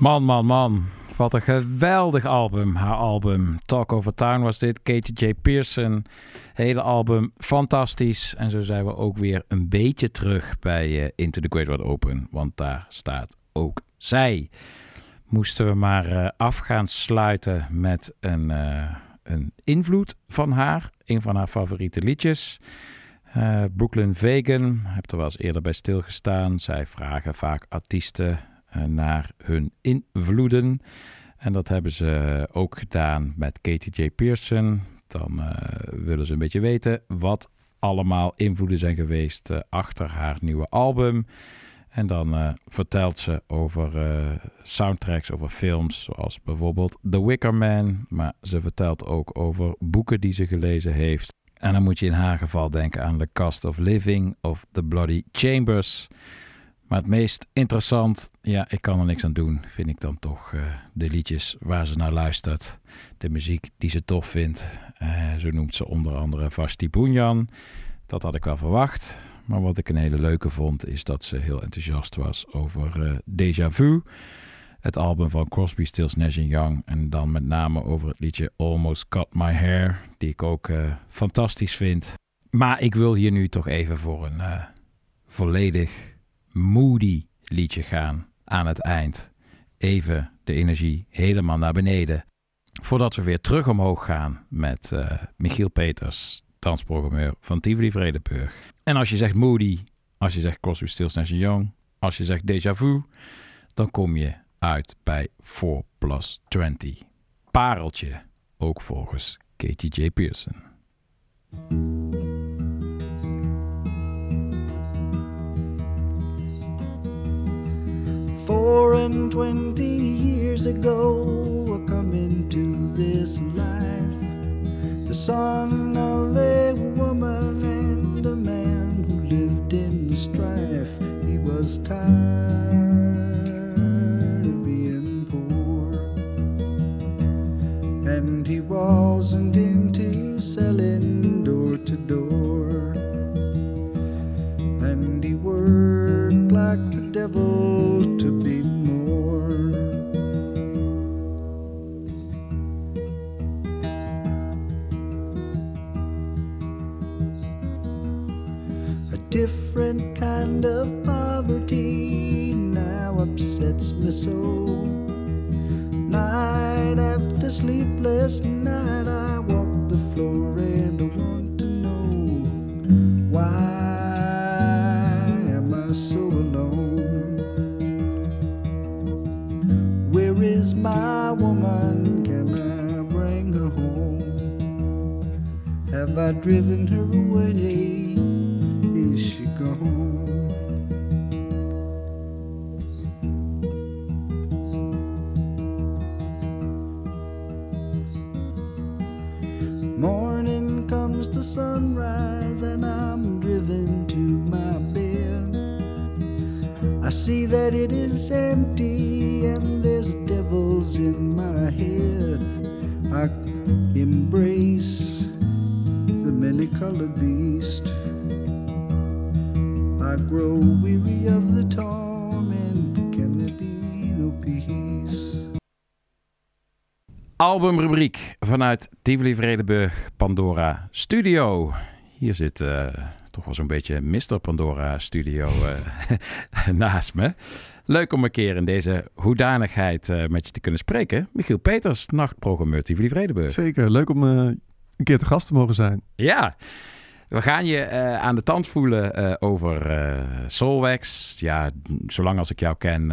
Man, man, man. Wat een geweldig album. Haar album Talk Over Town was dit. Katie J. Pearson. Hele album fantastisch. En zo zijn we ook weer een beetje terug bij eh, Into the Great Wide Open. Want daar staat ook zij. Moesten we maar eh, af gaan sluiten met een, eh, een invloed van haar. Een van haar favoriete liedjes. Brooklyn Vegan. Heb er wel eens eerder bij stilgestaan. Zij vragen vaak artiesten naar hun invloeden. En dat hebben ze ook gedaan met Katie J. Pearson. Dan eh, willen ze een beetje weten wat allemaal invloeden zijn geweest eh, achter haar nieuwe album. En dan eh, vertelt ze over eh, soundtracks, over films, zoals bijvoorbeeld The Wicker Man. Maar ze vertelt ook over boeken die ze gelezen heeft. En dan moet je in haar geval denken aan The Cost of Living of The Bloody Chambers. Maar het meest interessant, ja, ik kan er niks aan doen, vind ik dan toch eh, de liedjes waar ze naar luistert. De muziek die ze tof vindt. Eh, zo noemt ze onder andere Vasti Bunyan. Dat had ik wel verwacht. Maar wat ik een hele leuke vond, is dat ze heel enthousiast was over eh Déjà Vu. Het album van Crosby, Stills, Nash Young. En dan met name over het liedje Almost Cut My Hair. Die ik ook fantastisch vind. Maar ik wil hier nu toch even voor een volledig moody liedje gaan aan het eind. Even de energie helemaal naar beneden. Voordat we weer terug omhoog gaan met eh, Michiel Peters, dansprogrammeur van Tivoli Vredenburg. En als je zegt moody, als je zegt Crosby, Stills, Nash Young, als je zegt déjà vu, dan kom je uit bij 4 plus 20. Pareltje, ook volgens Katie J. Pearson. Four and twenty years ago, I come into this life, the son of a woman and a man who lived in strife. He was tired Albumrubriek vanuit Tivoli Vredenburg Pandora Studio. Hier zit eh, toch wel zo'n beetje Mr. Pandora Studio eh, naast me. Leuk om een keer in deze hoedanigheid eh, met je te kunnen spreken. Michiel Peters, nachtprogrammeur Tivoli Vredenburg. Zeker, leuk om een keer te gast te mogen zijn. Ja, we gaan je eh, aan de tand voelen eh, over eh Soulwax. Ja, zolang als ik jou ken,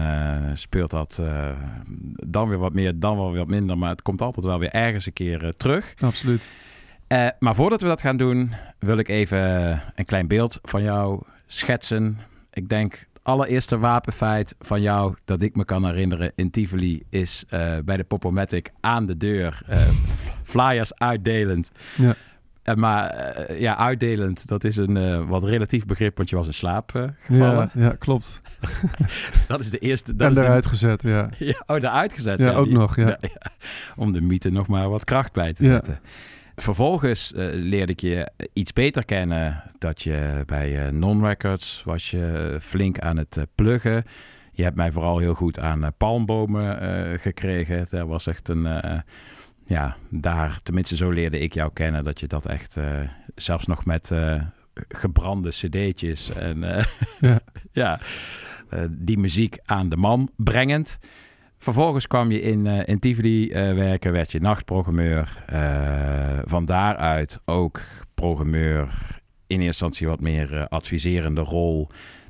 speelt dat dan weer wat meer, dan wel weer wat minder. Maar het komt altijd wel weer ergens een keer terug. Absoluut. Maar voordat we dat gaan doen, wil ik even een klein beeld van jou schetsen. Ik denk, het allereerste wapenfeit van jou dat ik me kan herinneren in Tivoli is bij de Popomatic aan de deur. flyers uitdelend. Ja. Eh, maar eh, ja, uitdelend, dat is een eh, wat relatief begrip, want je was in slaap gevallen. Ja, ja, klopt. dat is de eerste. Dat en de- eruit gezet, ja. Ja, oh, eruit gezet. Ja, ook die- nog, ja. Om de mythe nog maar wat kracht bij te zetten. Vervolgens eh, leerde ik je iets beter kennen. Dat je bij Non-Records was je flink aan het pluggen. Je hebt mij vooral heel goed aan palmbomen gekregen. Dat was echt een... ja, daar, tenminste zo leerde ik jou kennen. Dat je dat echt eh, zelfs nog met eh, gebrande cd'tjes en... eh, Ja. ja, die muziek aan de man brengend. Vervolgens kwam je in, eh in Tivoli werken, werd je nachtprogrammeur. Eh, van daaruit ook programmeur in eerste instantie wat meer adviserende rol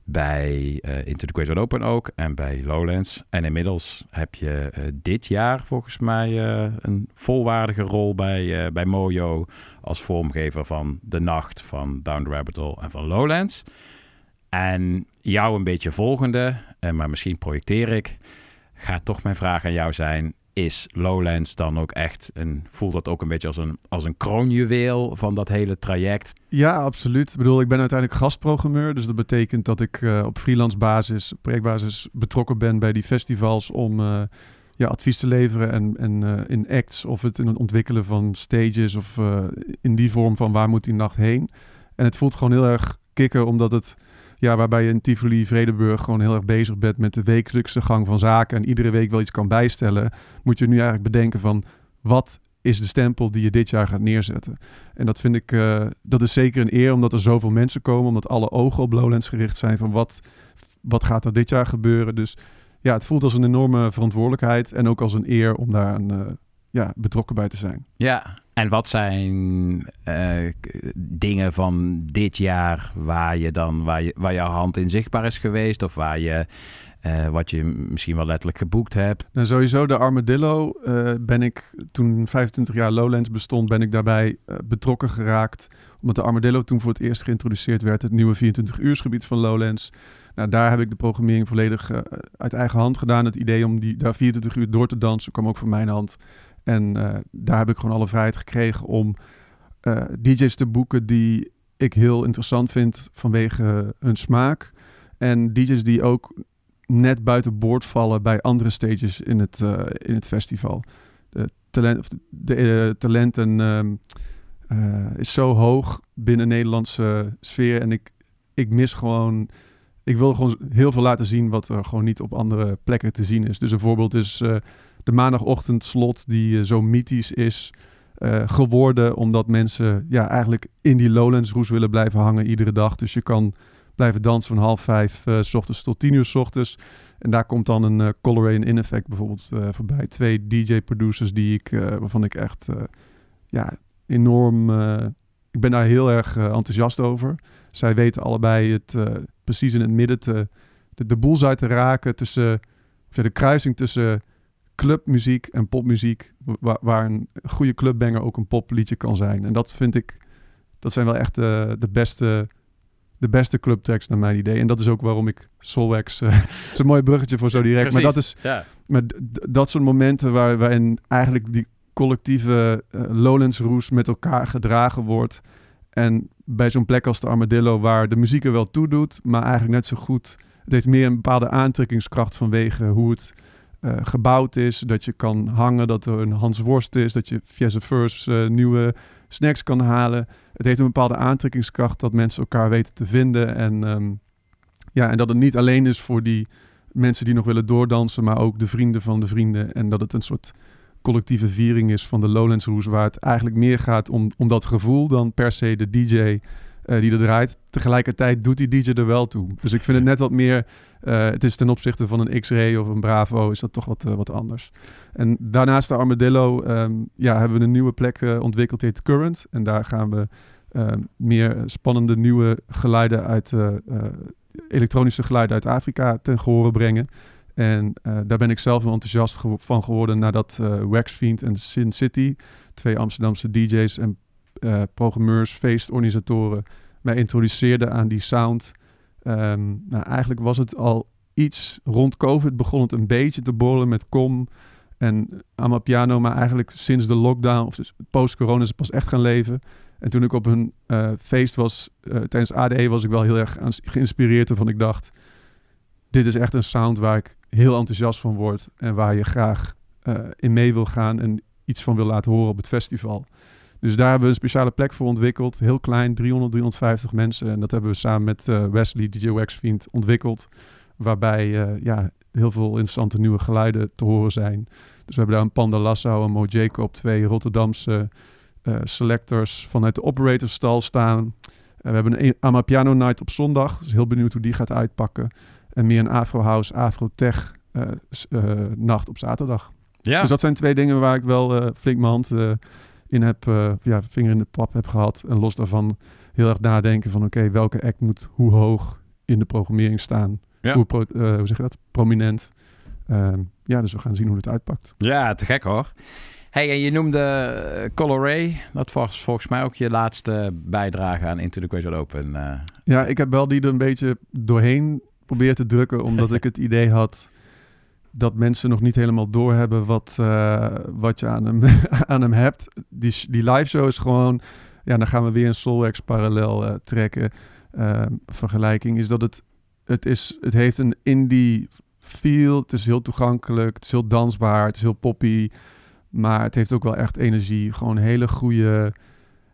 bij eh, Into the Great Wide Open ook en bij Lowlands. En inmiddels heb je eh, dit jaar volgens mij eh, een volwaardige rol bij, bij Mojo als vormgever van De Nacht, van Down the Rabbit Hole en van Lowlands. En jou een beetje volgende, en maar misschien projecteer ik, gaat toch mijn vraag aan jou zijn: is Lowlands dan ook echt een, voelt dat ook een beetje als een, als een kroonjuweel van dat hele traject? Ja, absoluut. Ik bedoel, ik ben uiteindelijk gastprogrammeur. Dus dat betekent dat ik eh, op freelance basis, projectbasis betrokken ben bij die festivals om eh, ja, advies te leveren en, en eh, in acts of het in het ontwikkelen van stages of in die vorm van waar moet die nacht heen. En het voelt gewoon heel erg kicken omdat het, ja, waarbij je in Tivoli, Vredenburg gewoon heel erg bezig bent met de wekelijkse gang van zaken en iedere week wel iets kan bijstellen, moet je nu eigenlijk bedenken van wat is de stempel die je dit jaar gaat neerzetten. En dat vind ik, eh, dat is zeker een eer omdat er zoveel mensen komen, omdat alle ogen op Lowlands gericht zijn van wat, wat gaat er dit jaar gebeuren. Dus ja, het voelt als een enorme verantwoordelijkheid en ook als een eer om daar een, eh, ja, betrokken bij te zijn. Ja, en wat zijn eh, dingen van dit jaar waar je dan waar, je, waar jouw hand in zichtbaar is geweest? Of waar je eh, wat je misschien wel letterlijk geboekt hebt? Nou, sowieso de Armadillo eh, ben ik toen 25 jaar Lowlands bestond, ben ik daarbij betrokken geraakt. Omdat de Armadillo toen voor het eerst geïntroduceerd werd, het nieuwe 24-uursgebied van Lowlands. Nou, daar heb ik de programmering volledig uit eigen hand gedaan. Het idee om die, daar 24 uur door te dansen kwam ook van mijn hand. En eh, daar heb ik gewoon alle vrijheid gekregen om eh, DJ's te boeken die ik heel interessant vind vanwege hun smaak. En DJ's die ook net buiten boord vallen bij andere stages in het, eh, in het festival. De, talent, of de, talenten ehm, eh, is zo hoog binnen de Nederlandse sfeer. En ik, ik mis gewoon... Ik wil gewoon heel veel laten zien wat er gewoon niet op andere plekken te zien is. Dus een voorbeeld is de maandagochtendslot die eh, zo mythisch is eh, geworden. Omdat mensen ja, eigenlijk in die Lowlands roes willen blijven hangen iedere dag. Dus je kan blijven dansen van half vijf eh, s ochtends tot tien uur s ochtends. En daar komt dan een eh Colorway en In Effect bijvoorbeeld voorbij. Twee DJ-producers die ik, waarvan ik echt ja, enorm... ik ben daar heel erg enthousiast over. Zij weten allebei het precies in het midden te, de, de boelzij te raken tussen de kruising tussen clubmuziek en popmuziek, waar, waar een goede clubbanger ook een popliedje kan zijn. En dat vind ik, dat zijn wel echt de, de beste, de beste clubtracks naar mijn idee. En dat is ook waarom ik Solwax, eh is een mooi bruggetje voor zo direct, maar dat is, ja. maar dat soort momenten waar, waarin eigenlijk die collectieve eh, Lowlands roes met elkaar gedragen wordt. En bij zo'n plek als de Armadillo, waar de muziek er wel toe doet, maar eigenlijk net zo goed. Het heeft meer een bepaalde aantrekkingskracht vanwege hoe het eh, gebouwd is. Dat je kan hangen, dat er een Hans Worst is, dat je via first eh, nieuwe snacks kan halen. Het heeft een bepaalde aantrekkingskracht dat mensen elkaar weten te vinden. En, ehm, ja, en dat het niet alleen is voor die mensen die nog willen doordansen, maar ook de vrienden van de vrienden. En dat het een soort collectieve viering is van de Lowlands Roes, waar het eigenlijk meer gaat om, om dat gevoel dan per se de DJ eh, die er draait. Tegelijkertijd doet die DJ er wel toe. Dus ik vind het net wat meer, eh, het is ten opzichte van een X-Ray of een Bravo, is dat toch wat, eh, wat anders. En daarnaast de Armadillo, ehm, ja, hebben we een nieuwe plek ontwikkeld, die heet Current. En daar gaan we ehm, meer spannende nieuwe geluiden uit, elektronische geluiden uit Afrika ten gehore brengen. En daar ben ik zelf wel enthousiast van geworden nadat eh Waxfiend en Sin City, twee Amsterdamse DJ's en eh, programmeurs, feestorganisatoren, mij introduceerden aan die sound. Ehm, nou, eigenlijk was het al iets rond COVID begon het een beetje te borrelen met Com en Amapiano, maar eigenlijk sinds de lockdown of dus post-corona is het pas echt gaan leven. En toen ik op een eh, feest was eh, tijdens ADE was ik wel heel erg geïnspireerd ervan. Ik dacht, dit is echt een sound waar ik heel enthousiast van word en waar je graag in mee wil gaan en iets van wil laten horen op het festival. Dus daar hebben we een speciale plek voor ontwikkeld. Heel klein, 300, 350 mensen. En dat hebben we samen met eh, Wesley, DJ Waxfiend, ontwikkeld. Waarbij eh, ja, heel veel interessante nieuwe geluiden te horen zijn. Dus we hebben daar een Panda Lassau, een Mo Jacob, twee Rotterdamse eh, selectors vanuit de operatorstal staan. We hebben een Amapiano Night op zondag. Dus heel benieuwd hoe die gaat uitpakken. En meer een Afro House, Afro Tech nacht op zaterdag. Ja. Dus dat zijn twee dingen waar ik wel flink mijn hand in heb, eh, ja, vinger in de pap heb gehad. En los daarvan heel erg nadenken van oké, welke act moet hoe hoog in de programmering staan? Ja. Hoe, pro- eh, hoe zeg je dat? Prominent. Ehm, ja, dus we gaan zien hoe het uitpakt. Ja, te gek hoor. Hey, en je noemde eh, Colorray. Dat was volgens mij ook je laatste bijdrage aan Into the Wide Open. Ja, ik heb wel die er een beetje doorheen proberen te drukken, omdat ik het idee had dat mensen nog niet helemaal doorhebben wat, eh, wat je aan hem, aan hem hebt. Die, die live show is gewoon, ja, dan gaan we weer een Soulwax parallel eh, trekken. Eh, vergelijking is dat het, het is, het heeft een indie feel. Het is heel toegankelijk, het is heel dansbaar, het is heel poppy. Maar het heeft ook wel echt energie. Gewoon hele goede.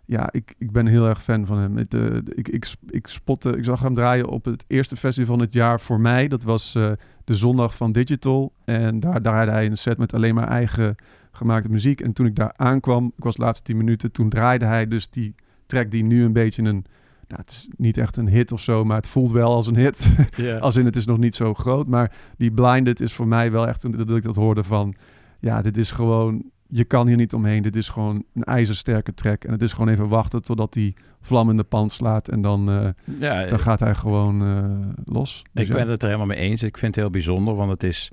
Ja, ik, ik ben heel erg fan van hem. Eh, ik, ik, ik, spotte, ik zag hem draaien op het eerste festival van het jaar voor mij. Dat was de zondag van Digital. En daar draaide hij een set met alleen maar eigen gemaakte muziek. En toen ik daar aankwam, ik was de laatste tien minuten, toen draaide hij dus die track die nu een beetje een... Nou, het is niet echt een hit of zo, maar het voelt wel als een hit. Als in het is nog niet zo groot. Maar die Blinded is voor mij wel echt, toen dat ik dat hoorde van... Ja, dit is gewoon... Je kan hier niet omheen. Dit is gewoon een ijzersterke track. En het is gewoon even wachten totdat die vlam in de pan slaat. En dan, eh, Ja, dan gaat hij gewoon eh, los. Dus Ik ja. ben het er helemaal mee eens. Ik vind het heel bijzonder, want het is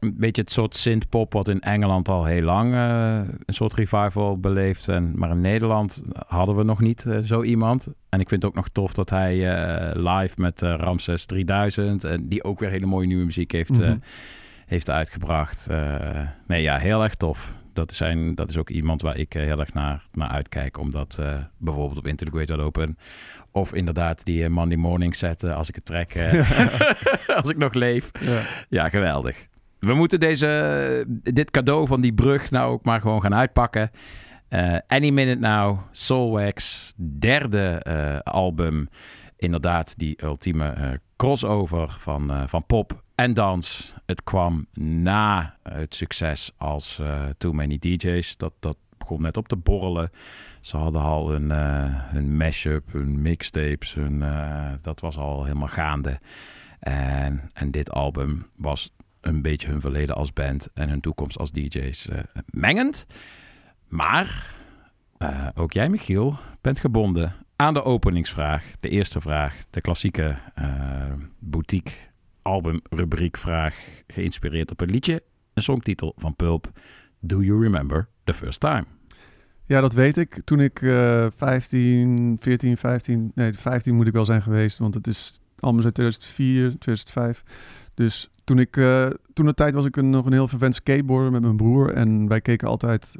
een beetje het soort synthpop wat in Engeland al heel lang eh, een soort revival beleeft. En, maar in Nederland hadden we nog niet eh, zo iemand. En ik vind het ook nog tof dat hij eh, live met eh, Ramses 3000, en die ook weer hele mooie nieuwe muziek heeft, eh, Mhm. heeft uitgebracht. Eh, nee, ja, heel erg tof. Dat, zijn, dat is ook iemand waar ik eh, heel erg naar, naar uitkijk. Omdat eh, bijvoorbeeld op Wide Open... of inderdaad die eh, Monday Morning zetten als ik het trek... als ik nog leef. Ja. Ja, geweldig. We moeten deze, dit cadeau van die brug nou ook maar gewoon gaan uitpakken. Any Minute Now, Soulwax, derde album. Inderdaad, die ultieme crossover van, van pop en dans. Het kwam na het succes als eh, Too Many DJ's. Dat, dat begon net op te borrelen. Ze hadden al hun, eh, hun mashup, hun mixtapes. Hun, eh, dat was al helemaal gaande. En, dit album was een beetje hun verleden als band en hun toekomst als DJ's mengend. Maar ook jij, Michiel, bent gebonden aan de openingsvraag. De eerste vraag, de klassieke boutique album rubriek vraag, geïnspireerd op een liedje, een songtitel van Pulp. Do you remember the first time? Ja, dat weet ik. Toen ik eh 15, 14, 15, nee, 15 moet ik wel zijn geweest, want het is allemaal uit 2004, 2005. Dus toen ik, eh, toen de tijd was ik een, nog een heel verwend skateboarder met mijn broer. En wij keken altijd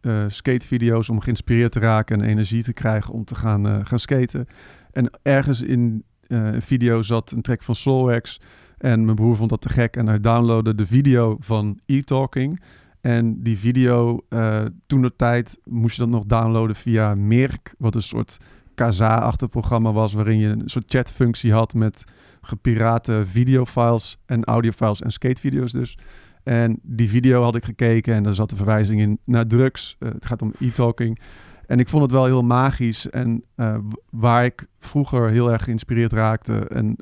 eh, skatevideo's om geïnspireerd te raken en energie te krijgen om te gaan, gaan skaten. En ergens in een video zat een track van Soulwax. En mijn broer vond dat te gek en hij downloadde de video van E-Talking. En die video, eh, toen de tijd moest je dat nog downloaden via Mirk, wat een soort Kazaa-achtig programma was, waarin je een soort chatfunctie had met gepirate videofiles en audiofiles en skatevideo's dus. En die video had ik gekeken en daar zat de verwijzing in naar drugs. Eh, het gaat om e-talking. En ik vond het wel heel magisch. En eh, waar ik vroeger heel erg geïnspireerd raakte en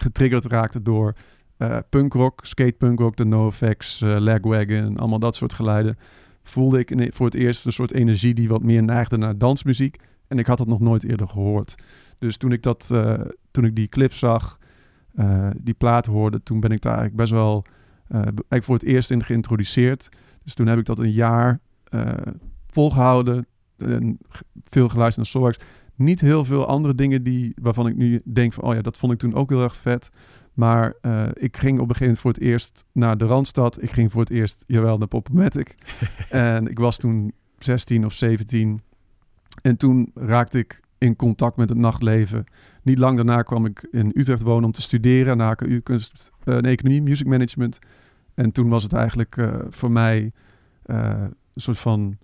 getriggerd raakte door eh punkrock, skatepunkrock, de NoFX, eh Lagwagon, allemaal dat soort geluiden, voelde ik in- voor het eerst een soort energie die wat meer neigde naar dansmuziek. En ik had dat nog nooit eerder gehoord. Dus toen ik, dat, eh, toen ik die clip zag, die plaat hoorde, toen ben ik daar eigenlijk best wel eigenlijk voor het eerst in geïntroduceerd. Dus toen heb ik dat een jaar eh, volgehouden. Veel geluisterd naar Soulwax. Niet heel veel andere dingen die, waarvan ik nu denk van... oh ja, dat vond ik toen ook heel erg vet. Maar eh, ik ging op een gegeven moment voor het eerst naar de Randstad. Ik ging voor het eerst, jawel, naar Popomatic. en ik was toen 16 of 17. En toen raakte ik in contact met het nachtleven. Niet lang daarna kwam ik in Utrecht wonen om te studeren de HKU Kunst eh, en Economie, Music Management. En toen was het eigenlijk eh, voor mij een soort van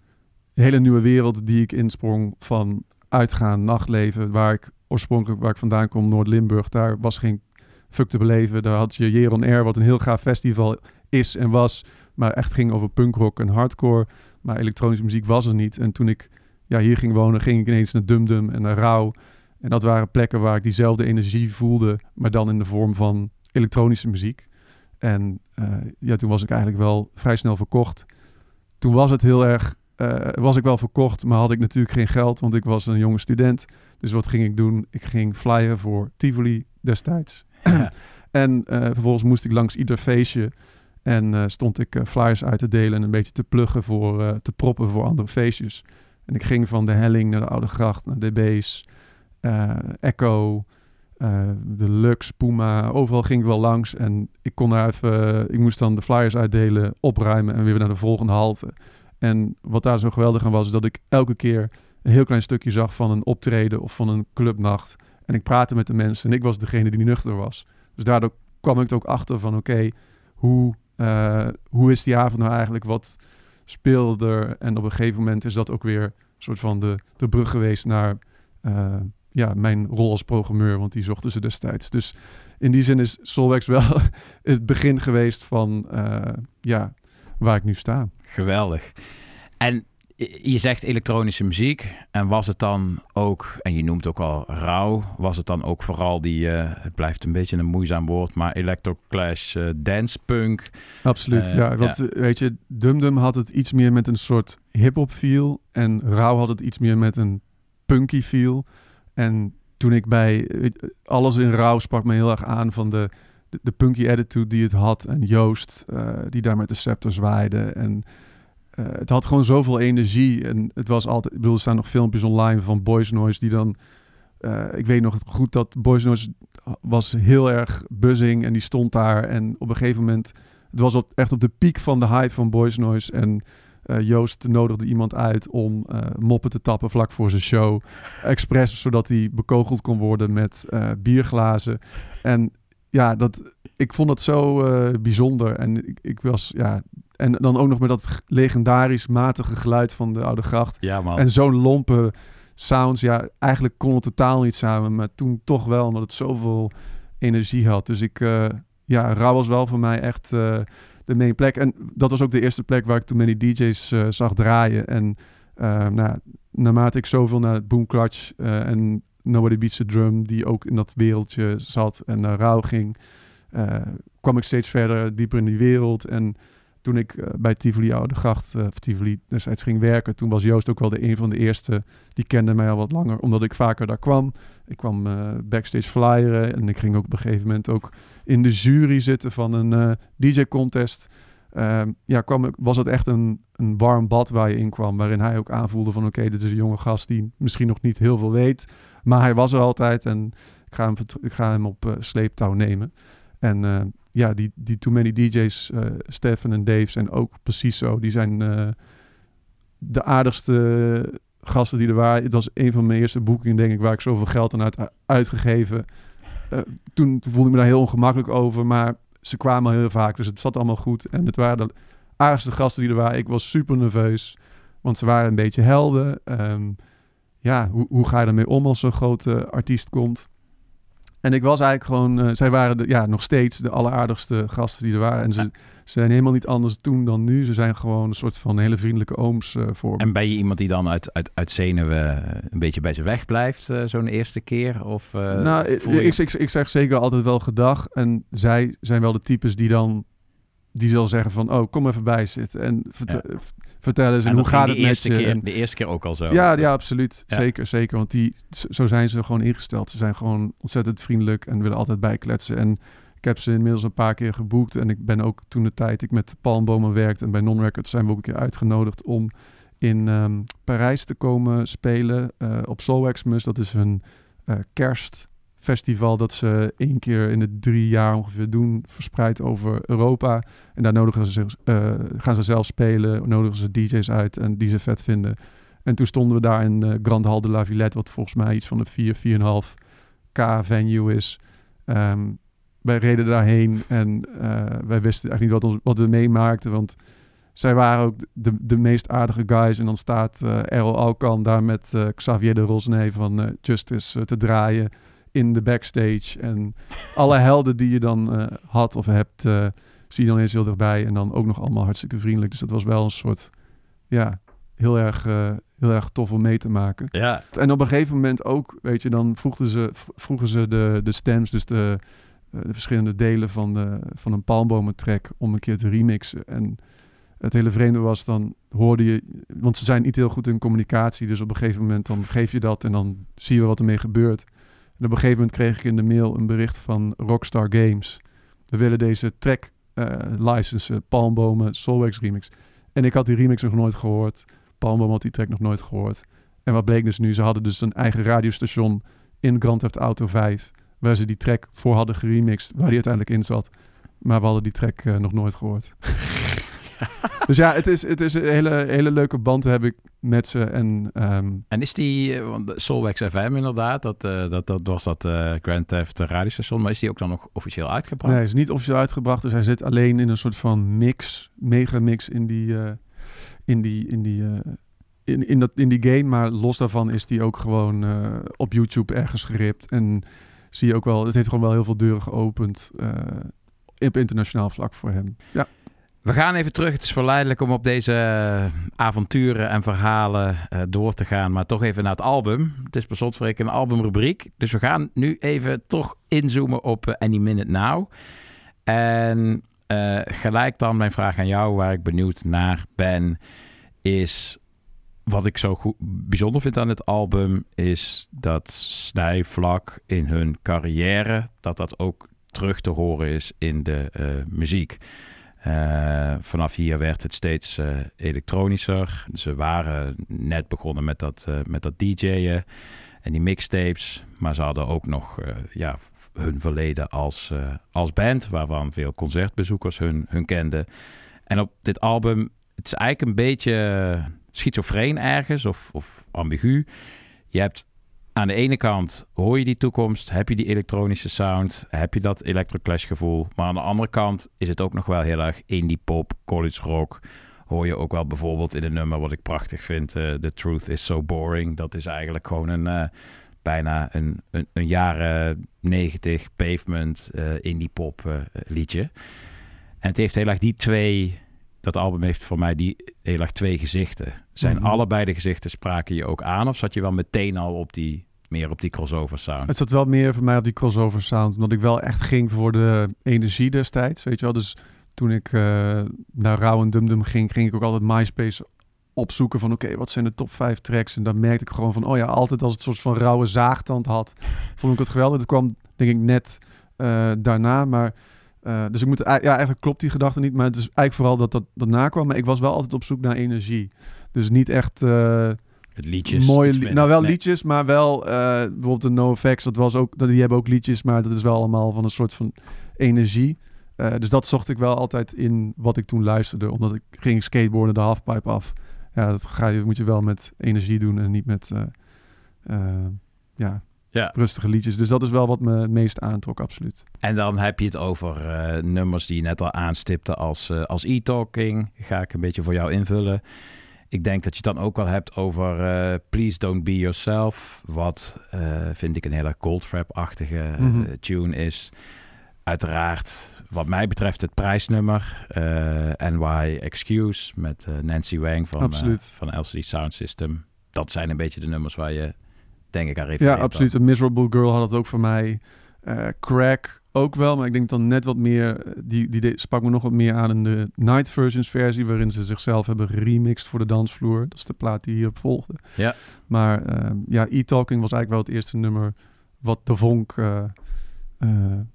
hele nieuwe wereld die ik insprong van uitgaan, nachtleven, waar ik oorspronkelijk waar ik vandaan kom, Noord-Limburg, daar was geen fuck te beleven. Daar had je Jeroen Air, wat een heel gaaf festival is en was, maar echt ging over punkrock en hardcore. Maar elektronische muziek was er niet. En toen ik ja, hier ging wonen, ging ik ineens naar Dum Dum en naar Rauw. En dat waren plekken waar ik diezelfde energie voelde, maar dan in de vorm van elektronische muziek. En eh, ja, toen was ik eigenlijk wel vrij snel verkocht. Toen was het heel erg, eh, was ik wel verkocht, maar had ik natuurlijk geen geld, want ik was een jonge student. Dus wat ging ik doen? Ik ging flyen voor Tivoli destijds. en eh, vervolgens moest ik langs ieder feestje en eh, stond ik flyers uit te delen en een beetje te pluggen voor, te proppen voor andere feestjes. En ik ging van de Helling naar de Oude Gracht, naar DB's, Echo, de Lux, Puma. Overal ging ik wel langs en ik kon daar even, ik moest dan de flyers uitdelen, opruimen en weer naar de volgende halte. En wat daar zo geweldig aan was, is dat ik elke keer een heel klein stukje zag van een optreden of van een clubnacht. En ik praatte met de mensen en ik was degene die nuchter was. Dus daardoor kwam ik er ook achter van oké, hoe, eh, hoe is die avond nou eigenlijk? Wat speelde er? En op een gegeven moment is dat ook weer een soort van de, de brug geweest naar eh, ja, mijn rol als programmeur, want die zochten ze destijds. Dus in die zin is Solwex wel het begin geweest van eh, ja, waar ik nu sta. Geweldig. En je zegt elektronische muziek. En was het dan ook, en je noemt ook al rauw, was het dan ook vooral die, eh, het blijft een beetje een moeizaam woord, maar electroclash, eh dance punk. Absoluut, Eh, ja. Want weet je, Dum Dum had het iets meer met een soort hip-hop feel. En Rauw had het iets meer met een punky feel. En toen ik bij alles in Rauw sprak me heel erg aan van de, de, punky attitude die het had. En Joost, eh, die daar met de scepter zwaaide. En eh, het had gewoon zoveel energie. En het was altijd, ik bedoel, er staan nog filmpjes online van Boys Noise die dan. eh, ik weet nog goed dat Boys Noise was heel erg buzzing en die stond daar. En op een gegeven moment, het was op, echt op de piek van de hype van Boys Noise. En Joost nodigde iemand uit om eh, moppen te tappen vlak voor zijn show. Expres, zodat hij bekogeld kon worden met bierglazen. En ja, dat, ik vond dat zo eh, bijzonder. En ik, ik was, ja... En dan ook nog met dat legendarisch matige geluid van de Oude Gracht. Ja, man. En zo'n lompe sounds. Ja, eigenlijk kon het totaal niet samen. Maar toen toch wel, omdat het zoveel energie had. Dus ik... eh, ja, Rauw was wel voor mij echt eh, de main plek. En dat was ook de eerste plek waar ik toen many DJ's zag draaien. En nou, naarmate ik zoveel naar Boom Clutch eh, en Nobody Beats the Drum, die ook in dat wereldje zat en naar Rauw ging, eh, kwam ik steeds verder dieper in die wereld. En toen ik eh, bij Tivoli Oude Gracht, eh, of Tivoli destijds ging werken, toen was Joost ook wel de een van de eerste. Die kende mij al wat langer, omdat ik vaker daar kwam. Ik kwam backstage flyeren en ik ging ook op een gegeven moment ook in de jury zitten van een DJ-contest. Ehm, ja, kwam, was het echt een, een warm bad waar je in kwam, waarin hij ook aanvoelde van oké, dit is een jonge gast die misschien nog niet heel veel weet, maar hij was er altijd en ik ga hem, ik ga hem op eh, sleeptouw nemen. En eh, ja, die, die Too Many DJ's, eh Stefan en Dave, zijn ook precies zo. Die zijn de aardigste gasten die er waren. Het was een van mijn eerste boekingen, denk ik, waar ik zoveel geld aan uit uitgegeven. Toen, toen voelde ik me daar heel ongemakkelijk over, maar ze kwamen heel vaak, dus het zat allemaal goed. En het waren de aardigste gasten die er waren. Ik was super nerveus, want ze waren een beetje helden. Ehm, ja, hoe, hoe ga je ermee om als zo'n grote artiest komt? En ik was eigenlijk gewoon, eh, zij waren de, ja, nog steeds de alleraardigste gasten die er waren. En ze, ze zijn helemaal niet anders toen dan nu. Ze zijn gewoon een soort van hele vriendelijke ooms eh, voor. En ben je iemand die dan uit, uit, uit zenuwen een beetje bij ze weg blijft, eh, zo'n eerste keer? Of, nou, je- ik, ik, ik zeg zeker altijd wel gedag. En zij zijn wel de types die dan, die zal zeggen van, oh, kom even bij zitten. En vertel, v- vertel eens, en, En hoe gaat het met je? keer- En- de eerste keer ook al zo. Ja, ja absoluut. Ja. Zeker, zeker. Want die, zo zijn ze gewoon ingesteld. Ze zijn gewoon ontzettend vriendelijk en willen altijd bijkletsen. En ik heb ze inmiddels een paar keer geboekt. En ik ben ook toen de tijd ik met Palmbomen werkte en bij Non-Records zijn we ook een keer uitgenodigd om in ehm, Parijs te komen spelen eh, op Soul Xmas. Dat is een eh, kerstfestival dat ze één keer in de drie jaar ongeveer doen, verspreid over Europa. En daar nodigen ze eh, gaan ze zelf spelen, nodigen ze DJ's uit en die ze vet vinden. En toen stonden we daar in eh, Grand Hall de la Villette, wat volgens mij iets van een 4, 4,5 k venue is. Ehm, wij reden daarheen en eh, wij wisten eigenlijk niet wat, ons, wat we meemaakten, want zij waren ook de, de meest aardige guys. En dan staat eh Errol Alkan daar met Xavier de Rosnay van Justice te draaien in de backstage. En alle helden die je dan eh, had of hebt, eh, zie je dan eens heel dichtbij. En dan ook nog allemaal hartstikke vriendelijk. Dus dat was wel een soort, ja, heel erg, eh, heel erg tof om mee te maken. Ja. En op een gegeven moment ook, weet je, dan vroegen ze, vroegen ze de, de stems, dus de, de verschillende delen van, de, van een palmbomentrack om een keer te remixen. En het hele vreemde was, dan hoorde je, want ze zijn niet heel goed in communicatie, dus op een gegeven moment dan geef je dat en dan zie je wat ermee gebeurt. En op een gegeven moment kreeg ik in de mail een bericht van Rockstar Games. We willen deze track eh licensen, Palmbomen, Soulwax remix. En ik had die remix nog nooit gehoord. Palmboom had die track nog nooit gehoord. En wat bleek dus nu? Ze hadden dus een eigen radiostation in Grand Theft Auto 5, waar ze die track voor hadden geremixed, waar die uiteindelijk in zat. Maar we hadden die track eh, nog nooit gehoord. dus ja, het is, het is een hele, hele leuke band heb ik met ze. En, ehm, En is die, eh, want FM inderdaad, dat, eh, dat, dat was dat eh, Grand Theft radiostation, maar is die ook dan nog officieel uitgebracht? Nee, hij is niet officieel uitgebracht. Dus hij zit alleen in een soort van mix, mega mix in die, in die, in die, in, in, dat, in die game. Maar los daarvan is die ook gewoon op YouTube ergens geript. En zie je ook wel, het heeft gewoon wel heel veel deuren geopend op internationaal vlak voor hem. Ja. We gaan even terug. Het is verleidelijk om op deze eh, avonturen en verhalen eh, door te gaan, maar toch even naar het album. Het is per slotverrekening een albumrubriek. Dus we gaan nu even toch inzoomen op eh, Any Minute Now. En gelijk dan mijn vraag aan jou, waar ik benieuwd naar ben, is wat ik zo goed, bijzonder vind aan het album, is dat snijvlak in hun carrière, dat dat ook terug te horen is in de muziek. Eh, vanaf hier werd het steeds eh, elektronischer. Ze waren net begonnen met dat, eh, met dat DJ'en en die mixtapes. Maar ze hadden ook nog ja, hun verleden als, als band, waarvan veel concertbezoekers hun, hun kenden. En op dit album, het is eigenlijk een beetje schizofreen ergens of, of ambigu. Je hebt aan de ene kant hoor je die toekomst, heb je die elektronische sound, heb je dat electroclash gevoel. Maar aan de andere kant is het ook nog wel heel erg indie pop, college rock. Hoor je ook wel bijvoorbeeld in een nummer wat ik prachtig vind, eh, The Truth is So Boring. Dat is eigenlijk gewoon een eh, bijna een, een, jaren 90 pavement eh, indie pop liedje. En het heeft heel erg die twee, dat album heeft voor mij die heel erg twee gezichten. Zijn Mhm. allebei de gezichten spraken je ook aan? Of zat je wel meteen al op die, meer op die crossover sound? Het zat wel meer voor mij op die crossover sound. Omdat ik wel echt ging voor de energie destijds. Weet je wel. Dus toen ik eh, naar Rauw en Dum Dum ging, ging ik ook altijd MySpace opzoeken van oké, wat zijn de top 5 tracks? En dan merkte ik gewoon van, oh ja, altijd als het soort van rauwe zaagtand had, vond ik het geweldig. Dat kwam denk ik net eh, daarna, maar eh, dus ik moet, ja, eigenlijk klopt die gedachte niet, maar het is eigenlijk vooral dat dat daarna kwam. Maar ik was wel altijd op zoek naar energie. Dus niet echt... eh, Het liedjes, Mooie li- nou, wel Nee. liedjes, maar wel eh, bijvoorbeeld de NoFX. Dat was ook, dat- die hebben ook liedjes, maar dat is wel allemaal van een soort van energie. Eh, dus dat zocht ik wel altijd in wat ik toen luisterde. Omdat ik ging skateboarden de halfpipe af. Ja, dat ga je, moet je wel met energie doen en niet met eh, eh, ja, Ja. rustige liedjes. Dus dat is wel wat me het meest aantrok, absoluut. En dan heb je het over eh, nummers die je net al aanstipte als, eh, als e-talking. Ga ik een beetje voor jou invullen. Ik denk dat je het dan ook wel hebt over eh, Please Don't Be Yourself. Wat vind ik een hele Goldfrapp-achtige eh, Mhm. tune is. Uiteraard, wat mij betreft, het prijsnummer. NY Excuse met Nancy Wang van, van LCD Sound System. Dat zijn een beetje de nummers waar je, denk ik, aan refereert. Ja, absoluut. Een Miserable Girl had het ook voor mij. Eh, Crack ook wel, maar ik denk dan net wat meer... eh, Die, die de- sprak me nog wat meer aan in de Night Versions versie... waarin ze zichzelf hebben geremixed voor de dansvloer. Dat is de plaat die hierop volgde. Ja. Maar eh, ja, E-Talking was eigenlijk wel het eerste nummer... wat de vonk,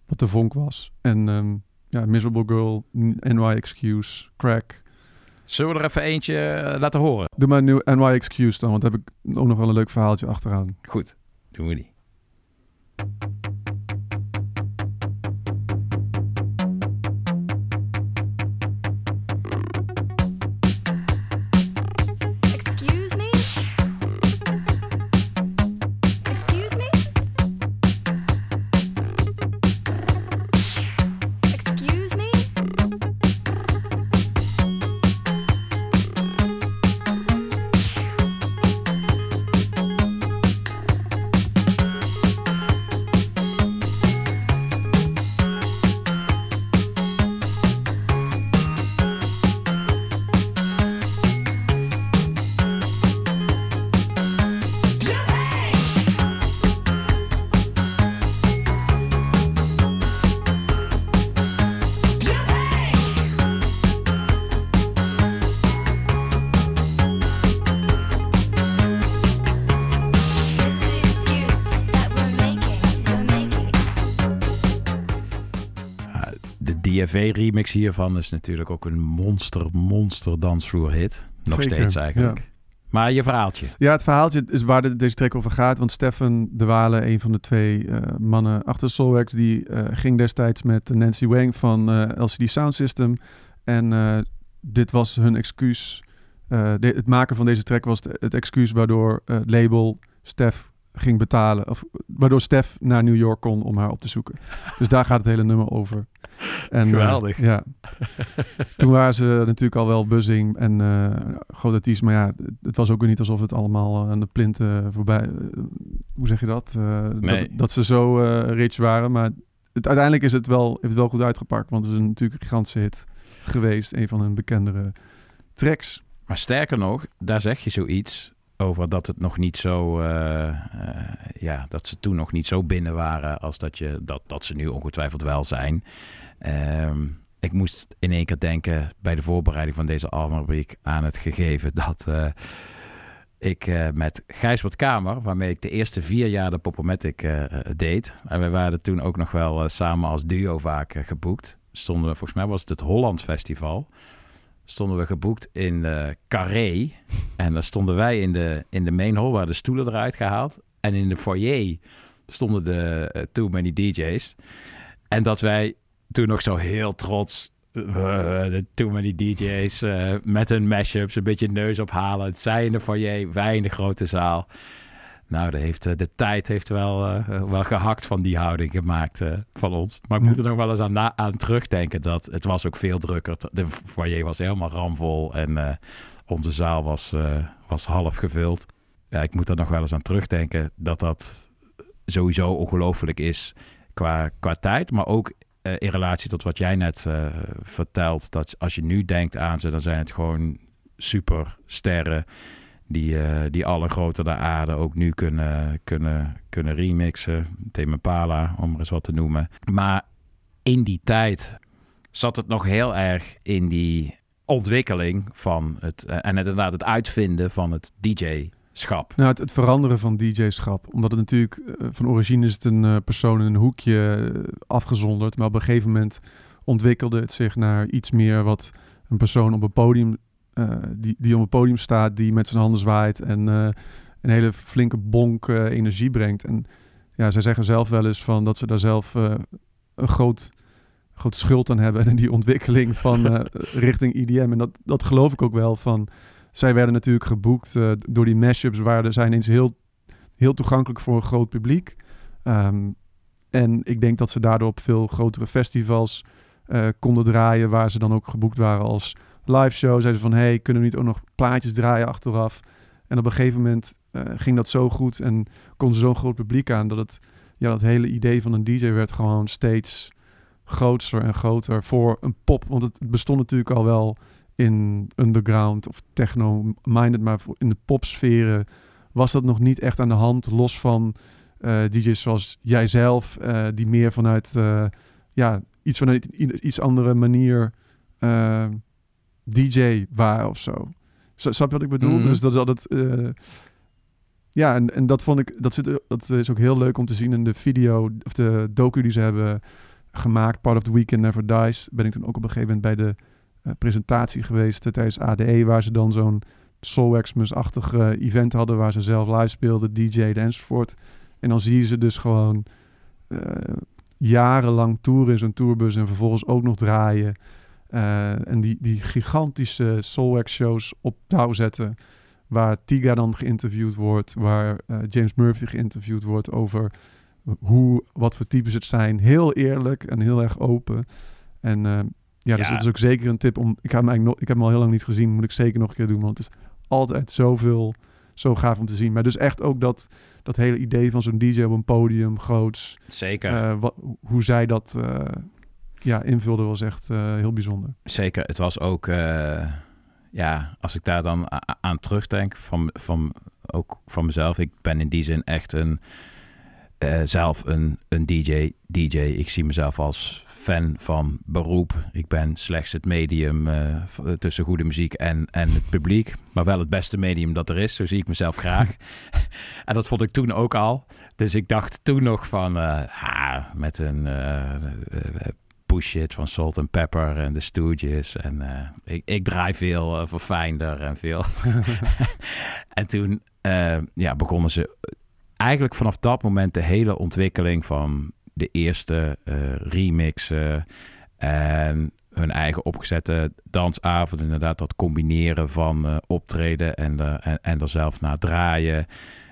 wat de vonk was. En ehm, ja, Miserable Girl, NY Excuse, Crack... Zullen we er even eentje eh, laten horen? Doe maar nu NY Excuse dan, want daar heb ik ook nog wel een leuk verhaaltje achteraan. Goed, doen we die. DFV-remix hiervan is natuurlijk ook een monster, monster dansvloerhit. Nog Zeker, steeds eigenlijk. ja. Maar je verhaaltje. Ja, het verhaaltje is waar de- deze track over gaat. Want Stefan de Wale, een van de twee eh, mannen achter Soulwax... die eh, ging destijds met Nancy Wang van eh, LCD Sound System. En dit was hun excuus. de- het maken van deze track was de- het excuus waardoor het label Stef ging betalen. Of waardoor Stef naar New York kon om haar op te zoeken. Dus daar gaat het hele nummer over. En, eh, Geweldig. ja. Toen waren ze natuurlijk al wel buzzing en eh groot artiest. Maar ja, het was ook weer niet alsof het allemaal eh, aan de plint voorbij... hoe zeg je dat? Eh, Nee. dat? Dat ze zo eh, rich waren. Maar het, uiteindelijk is het wel, heeft het wel goed uitgepakt. Want het is een, natuurlijk een gigantische hit geweest. Een van hun bekendere tracks. Maar sterker nog, daar zeg je zoiets over dat het nog niet zo, eh, eh, ja, dat ze toen nog niet zo binnen waren als dat, je, dat, dat ze nu ongetwijfeld wel zijn. Ehm, ik moest in één keer denken bij de voorbereiding van deze albumrubriek aan het gegeven dat eh, ik met Gijsbert Kamer, waarmee ik de eerste vier jaar de Popomatic deed. En we waren toen ook nog wel samen als duo vaak geboekt. Stonden we, volgens mij was het het Holland Festival stonden we geboekt in eh Carré. En daar stonden wij in de, in de main hall, waar de stoelen eruit gehaald. En in de foyer stonden de eh, Too Many DJ's. En dat wij toen nog zo heel trots eh, de Too Many DJ's met hun mashups een beetje neus ophalen. Zij in de foyer, wij in de grote zaal. Nou, de, heeft, eh, de tijd heeft wel, eh, wel gehakt van die houding gemaakt eh, van ons. Maar ik moet er nog wel eens aan, na- aan terugdenken dat het was ook veel drukker. De foyer was helemaal ramvol en eh, onze zaal was, eh, was half gevuld. Ja, ik moet er nog wel eens aan terugdenken dat dat sowieso ongelooflijk is qua, qua tijd. Maar ook eh, in relatie tot wat jij net eh, vertelt. Dat als je nu denkt aan ze, dan zijn het gewoon super sterren die, eh, die alle grote der aarde ook nu kunnen, kunnen, kunnen remixen. Thema Pala, om er eens wat te noemen. Maar in die tijd zat het nog heel erg in die ontwikkeling van het... eh, en het, inderdaad het uitvinden van het DJ-schap. Nou, het, veranderen van DJ-schap. Omdat het natuurlijk eh, van origine is het een persoon in een hoekje afgezonderd. Maar op een gegeven moment ontwikkelde het zich naar iets meer wat een persoon op een podium, die, die op een podium staat, die met zijn handen zwaait en eh, een hele flinke bonk eh, energie brengt. En ja, zij zeggen zelf wel eens van dat ze daar zelf eh, een groot, grote schuld aan hebben. En die ontwikkeling van eh, richting EDM. En dat, dat geloof ik ook wel van. Zij werden natuurlijk geboekt eh, door die mashups, waar er zijn eens heel, heel toegankelijk voor een groot publiek. Ehm, en ik denk dat ze daardoor op veel grotere festivals eh, konden draaien, waar ze dan ook geboekt waren als live show. Zeiden ze van, hey, kunnen we niet ook nog plaatjes draaien achteraf? En op een gegeven moment eh, ging dat zo goed en kon ze zo'n groot publiek aan dat het, ja, dat hele idee van een DJ werd gewoon steeds groter en groter voor een pop. Want het bestond natuurlijk al wel in underground of techno-minded, maar in de popsferen was dat nog niet echt aan de hand. Los van eh, DJ's zoals jijzelf, eh die meer vanuit ja, iets vanuit iets andere manier DJ waren of zo. Snap je wat ik bedoel? Mhm. Dus dat is altijd. eh, ja, en, en dat vond ik. Dat, zit, dat is ook heel leuk om te zien in de video. Of de docu die ze hebben gemaakt. Part of the Weekend Never Dies. Ben ik toen ook op een gegeven moment bij de eh, presentatie geweest. eh, tijdens ADE. Waar ze dan zo'n Soulwaxmus-achtig event hadden. Waar ze zelf live speelden. DJ'den enzovoort. En dan zie je ze dus gewoon. jarenlang toeren in zo'n tourbus. En vervolgens ook nog draaien. Eh, en die, die gigantische Soulwax shows op touw zetten. Waar Tiga dan geïnterviewd wordt. Waar eh, James Murphy geïnterviewd wordt over hoe, wat voor types het zijn. Heel eerlijk en heel erg open. En eh, ja, dus Ja. dat is ook zeker een tip om. Ik heb, hem eigenlijk nog, ik heb hem al heel lang niet gezien. Moet ik zeker nog een keer doen. Want het is altijd zoveel. Zo gaaf om te zien. Maar dus echt ook dat, dat hele idee van zo'n DJ op een podium, groots. Zeker. Wat, hoe zij dat ja, invulde was echt eh, heel bijzonder. Zeker, het was ook, eh, ja, als ik daar dan aan terugdenk, van, van, ook van mezelf. Ik ben in die zin echt een, eh, zelf een, een DJ, DJ. Ik zie mezelf als fan van beroep. Ik ben slechts het medium tussen goede muziek en, en het publiek. Maar wel het beste medium dat er is. Zo zie ik mezelf graag. en dat vond ik toen ook al. Dus ik dacht toen nog van, ah, met een push it van Salt and Pepper en de Stooges. En eh, ik, ik draai veel uh, voor Finder en veel. en toen uh, ja, begonnen ze eigenlijk vanaf dat moment de hele ontwikkeling van de eerste remixen en hun eigen opgezette dansavond. Inderdaad, dat combineren van uh, optreden en, de, en, en er zelf naar draaien.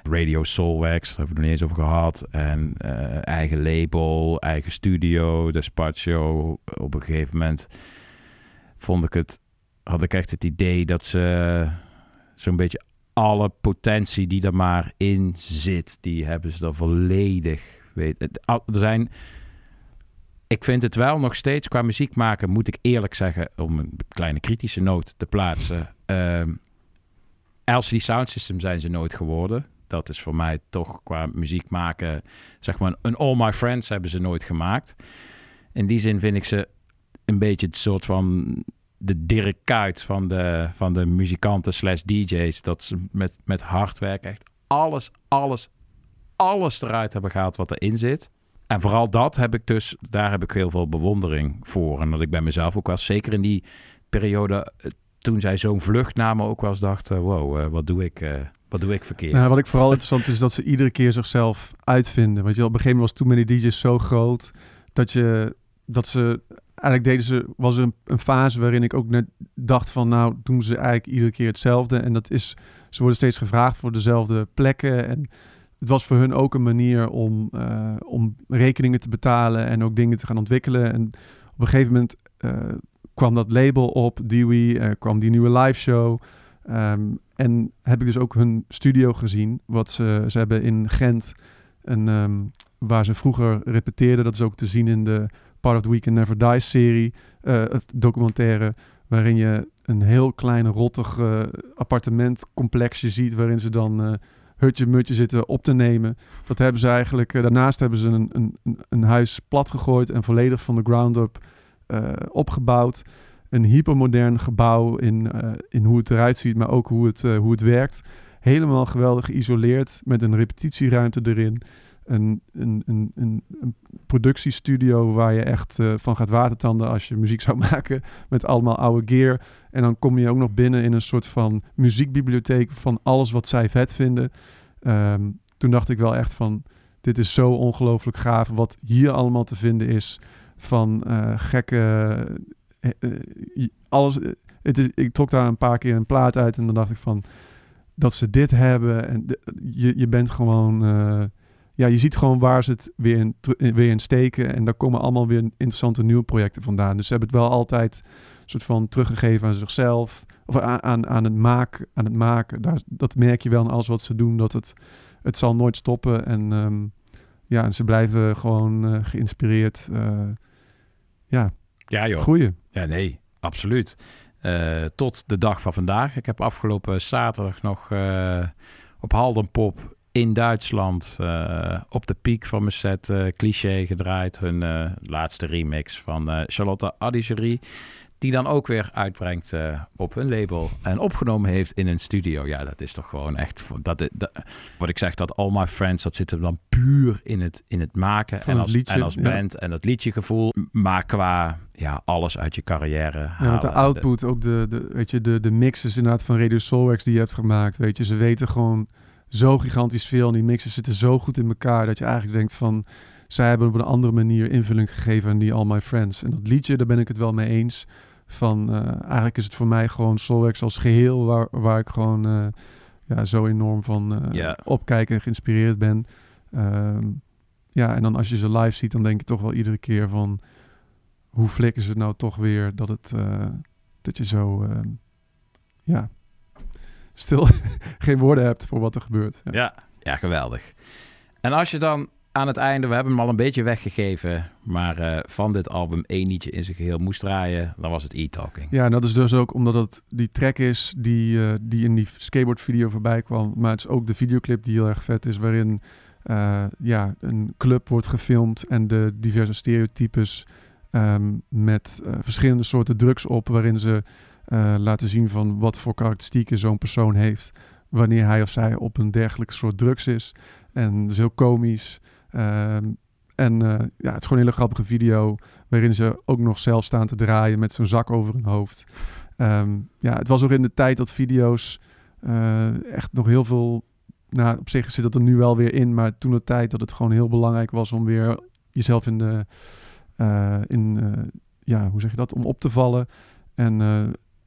Radio Soulwax, daar hebben we het nog niet eens over gehad. En uh, eigen label, eigen studio, de Spart Show. Op een gegeven moment vond ik het, had ik echt het idee dat ze zo'n beetje alle potentie die er maar in zit, die hebben ze er volledig. Weet, er zijn. Ik vind het wel nog steeds qua muziek maken, moet ik eerlijk zeggen, om een kleine kritische noot te plaatsen. Uh, LCD Sound System zijn ze nooit geworden. Dat is voor mij toch qua muziek maken, zeg maar, een All My Friends hebben ze nooit gemaakt. In die zin vind ik ze een beetje het soort van de Dirk Kuyt van de, van de muzikanten slash DJ's. Dat ze met, met hard werk echt alles, alles, alles eruit hebben gehaald wat erin zit. En vooral dat heb ik dus, daar heb ik heel veel bewondering voor. En dat ik bij mezelf ook wel, zeker in die periode, toen zij zo'n vlucht namen, ook wel eens dacht, wow, uh, wat doe ik... Uh, wat doe ik verkeerd? Nou, wat ik vooral interessant is dat ze iedere keer zichzelf uitvinden. Want je, op een gegeven moment was Too Many DJ's zo groot dat je dat ze eigenlijk deden ze was er een, een, fase waarin ik ook net dacht van nou doen ze eigenlijk iedere keer hetzelfde en dat is ze worden steeds gevraagd voor dezelfde plekken en het was voor hun ook een manier om, uh, om rekeningen te betalen en ook dingen te gaan ontwikkelen. En op een gegeven moment uh, kwam dat label op Dewey uh, kwam die nieuwe live show. Um, en heb ik dus ook hun studio gezien wat ze ze hebben in Gent een um, waar ze vroeger repeteerden. Dat is ook te zien in de Part of the Weekend Never Dies serie, documentaire, waarin je een heel klein rottig appartementcomplexje ziet, waarin ze dan uh, hutje mutje zitten op te nemen. Dat hebben ze eigenlijk, uh, daarnaast hebben ze een, een, een huis plat gegooid en volledig van de ground up uh, opgebouwd. Een hypermodern gebouw in, uh, in hoe het eruit ziet, maar ook hoe het, hoe het werkt. Helemaal geweldig geïsoleerd, met een repetitieruimte erin een, een, een, een, productiestudio waar je echt uh, van gaat watertanden als je muziek zou maken met allemaal oude gear. En dan kom je ook nog binnen in een soort van muziekbibliotheek van alles wat zij vet vinden. Um, toen dacht ik wel echt van, dit is zo ongelooflijk gaaf wat hier allemaal te vinden is. van eh, gekke... eh, eh, alles, eh, het is, ik trok daar een paar keer een plaat uit en dan dacht ik van... Dat ze dit hebben en je, je bent gewoon... ja, je ziet gewoon waar ze het weer in, weer in steken. En daar komen allemaal weer interessante nieuwe projecten vandaan. Dus ze hebben het wel altijd soort van teruggegeven aan zichzelf. Of aan, aan, aan, het, maken, aan het maken. Daar, dat merk je wel aan alles wat ze doen. Dat het, het zal nooit stoppen. En ehm, ja, en ze blijven gewoon eh, geïnspireerd. eh, ja, Ja, joh. groeien. Ja, nee, absoluut. Eh, tot de dag van vandaag. Ik heb afgelopen zaterdag nog op Haldenpop in Duitsland eh, op de piek van mijn set eh, Cliché gedraaid. Hun eh, laatste remix van Charlotte Adigerie. Die dan ook weer uitbrengt op hun label. En opgenomen heeft in een studio. Ja, dat is toch gewoon echt... Dat, dat, wat ik zeg, dat All My Friends, dat zit hem dan puur in het, in het maken. Van en als, liedje, en als ja. band en dat liedjegevoel. Maar qua ja, alles uit je carrière Ja, met de halen. output, ook de, de, weet je, de, de mixes inderdaad van Radio Soulwax die je hebt gemaakt. Weet je, ze weten gewoon zo gigantisch veel. En die mixes zitten zo goed in elkaar dat je eigenlijk denkt van... Zij hebben op een andere manier invulling gegeven aan die All My Friends. En dat liedje, daar ben ik het wel mee eens. Van, eh, eigenlijk is het voor mij gewoon Soulwax als geheel... waar, waar ik gewoon eh, ja, zo enorm van Ja. opkijk en geïnspireerd ben. Ehm, ja, en dan als je ze live ziet, dan denk je toch wel iedere keer van... hoe flikken ze het nou toch weer dat het... dat je zo... ehm, ja, stil geen woorden hebt voor wat er gebeurt. Ja. Ja, ja, geweldig. En als je dan aan het einde, we hebben hem al een beetje weggegeven, maar eh, van dit album één liedje in zijn geheel moest draaien, dan was het E-Talking. Ja, en dat is dus ook omdat het die track is die, eh, die in die skateboard-video voorbij kwam. Maar het is ook de videoclip die heel erg vet is, waarin eh, ja, een club wordt gefilmd en de diverse stereotypes ehm, met verschillende soorten drugs op, waarin ze eh, laten zien van wat voor karakteristieken zo'n persoon heeft wanneer hij of zij op een dergelijke soort drugs is. En dat is heel komisch. Ehm, en eh, ja, het is gewoon een hele grappige video waarin ze ook nog zelf staan te draaien met zo'n zak over hun hoofd. Ehm, ja, het was ook in de tijd dat video's eh, echt nog heel veel... Nou, op zich zit dat er nu wel weer in, maar toen de tijd dat het gewoon heel belangrijk was om weer jezelf in de... in, ja, hoe zeg je dat? Om op te vallen. En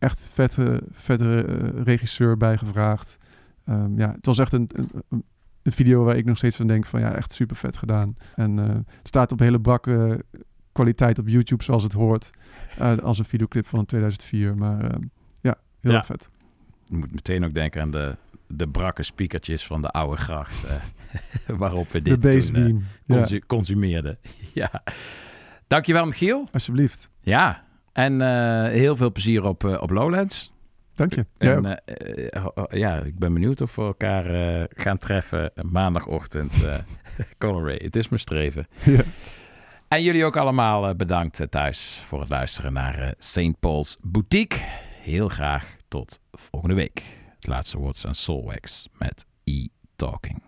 echt vette, vette eh, regisseur bijgevraagd. Ehm, ja, het was echt een, een, video waar ik nog steeds aan denk van ja, echt super vet gedaan. En eh, het staat op hele brakke kwaliteit op YouTube zoals het hoort. eh, als een videoclip van 2004. Maar ja, heel Ja. vet. Je moet meteen ook denken aan de, de brakke speakertjes van de oude gracht, waarop we De dit toen, eh, bassbeam, ja. consu- consumeerden. ja. Dankjewel Michiel. Alsjeblieft. Ja, en eh, heel veel plezier op, eh, op Lowlands. Dank je. En, Ja. eh, ja, ik ben benieuwd of we elkaar gaan treffen maandagochtend. Colorway, het is mijn streven. Ja. En jullie ook allemaal bedankt thuis voor het luisteren naar St. Paul's Boutique. Heel graag tot volgende week. Het laatste woord is aan Soulwax met E-Talking.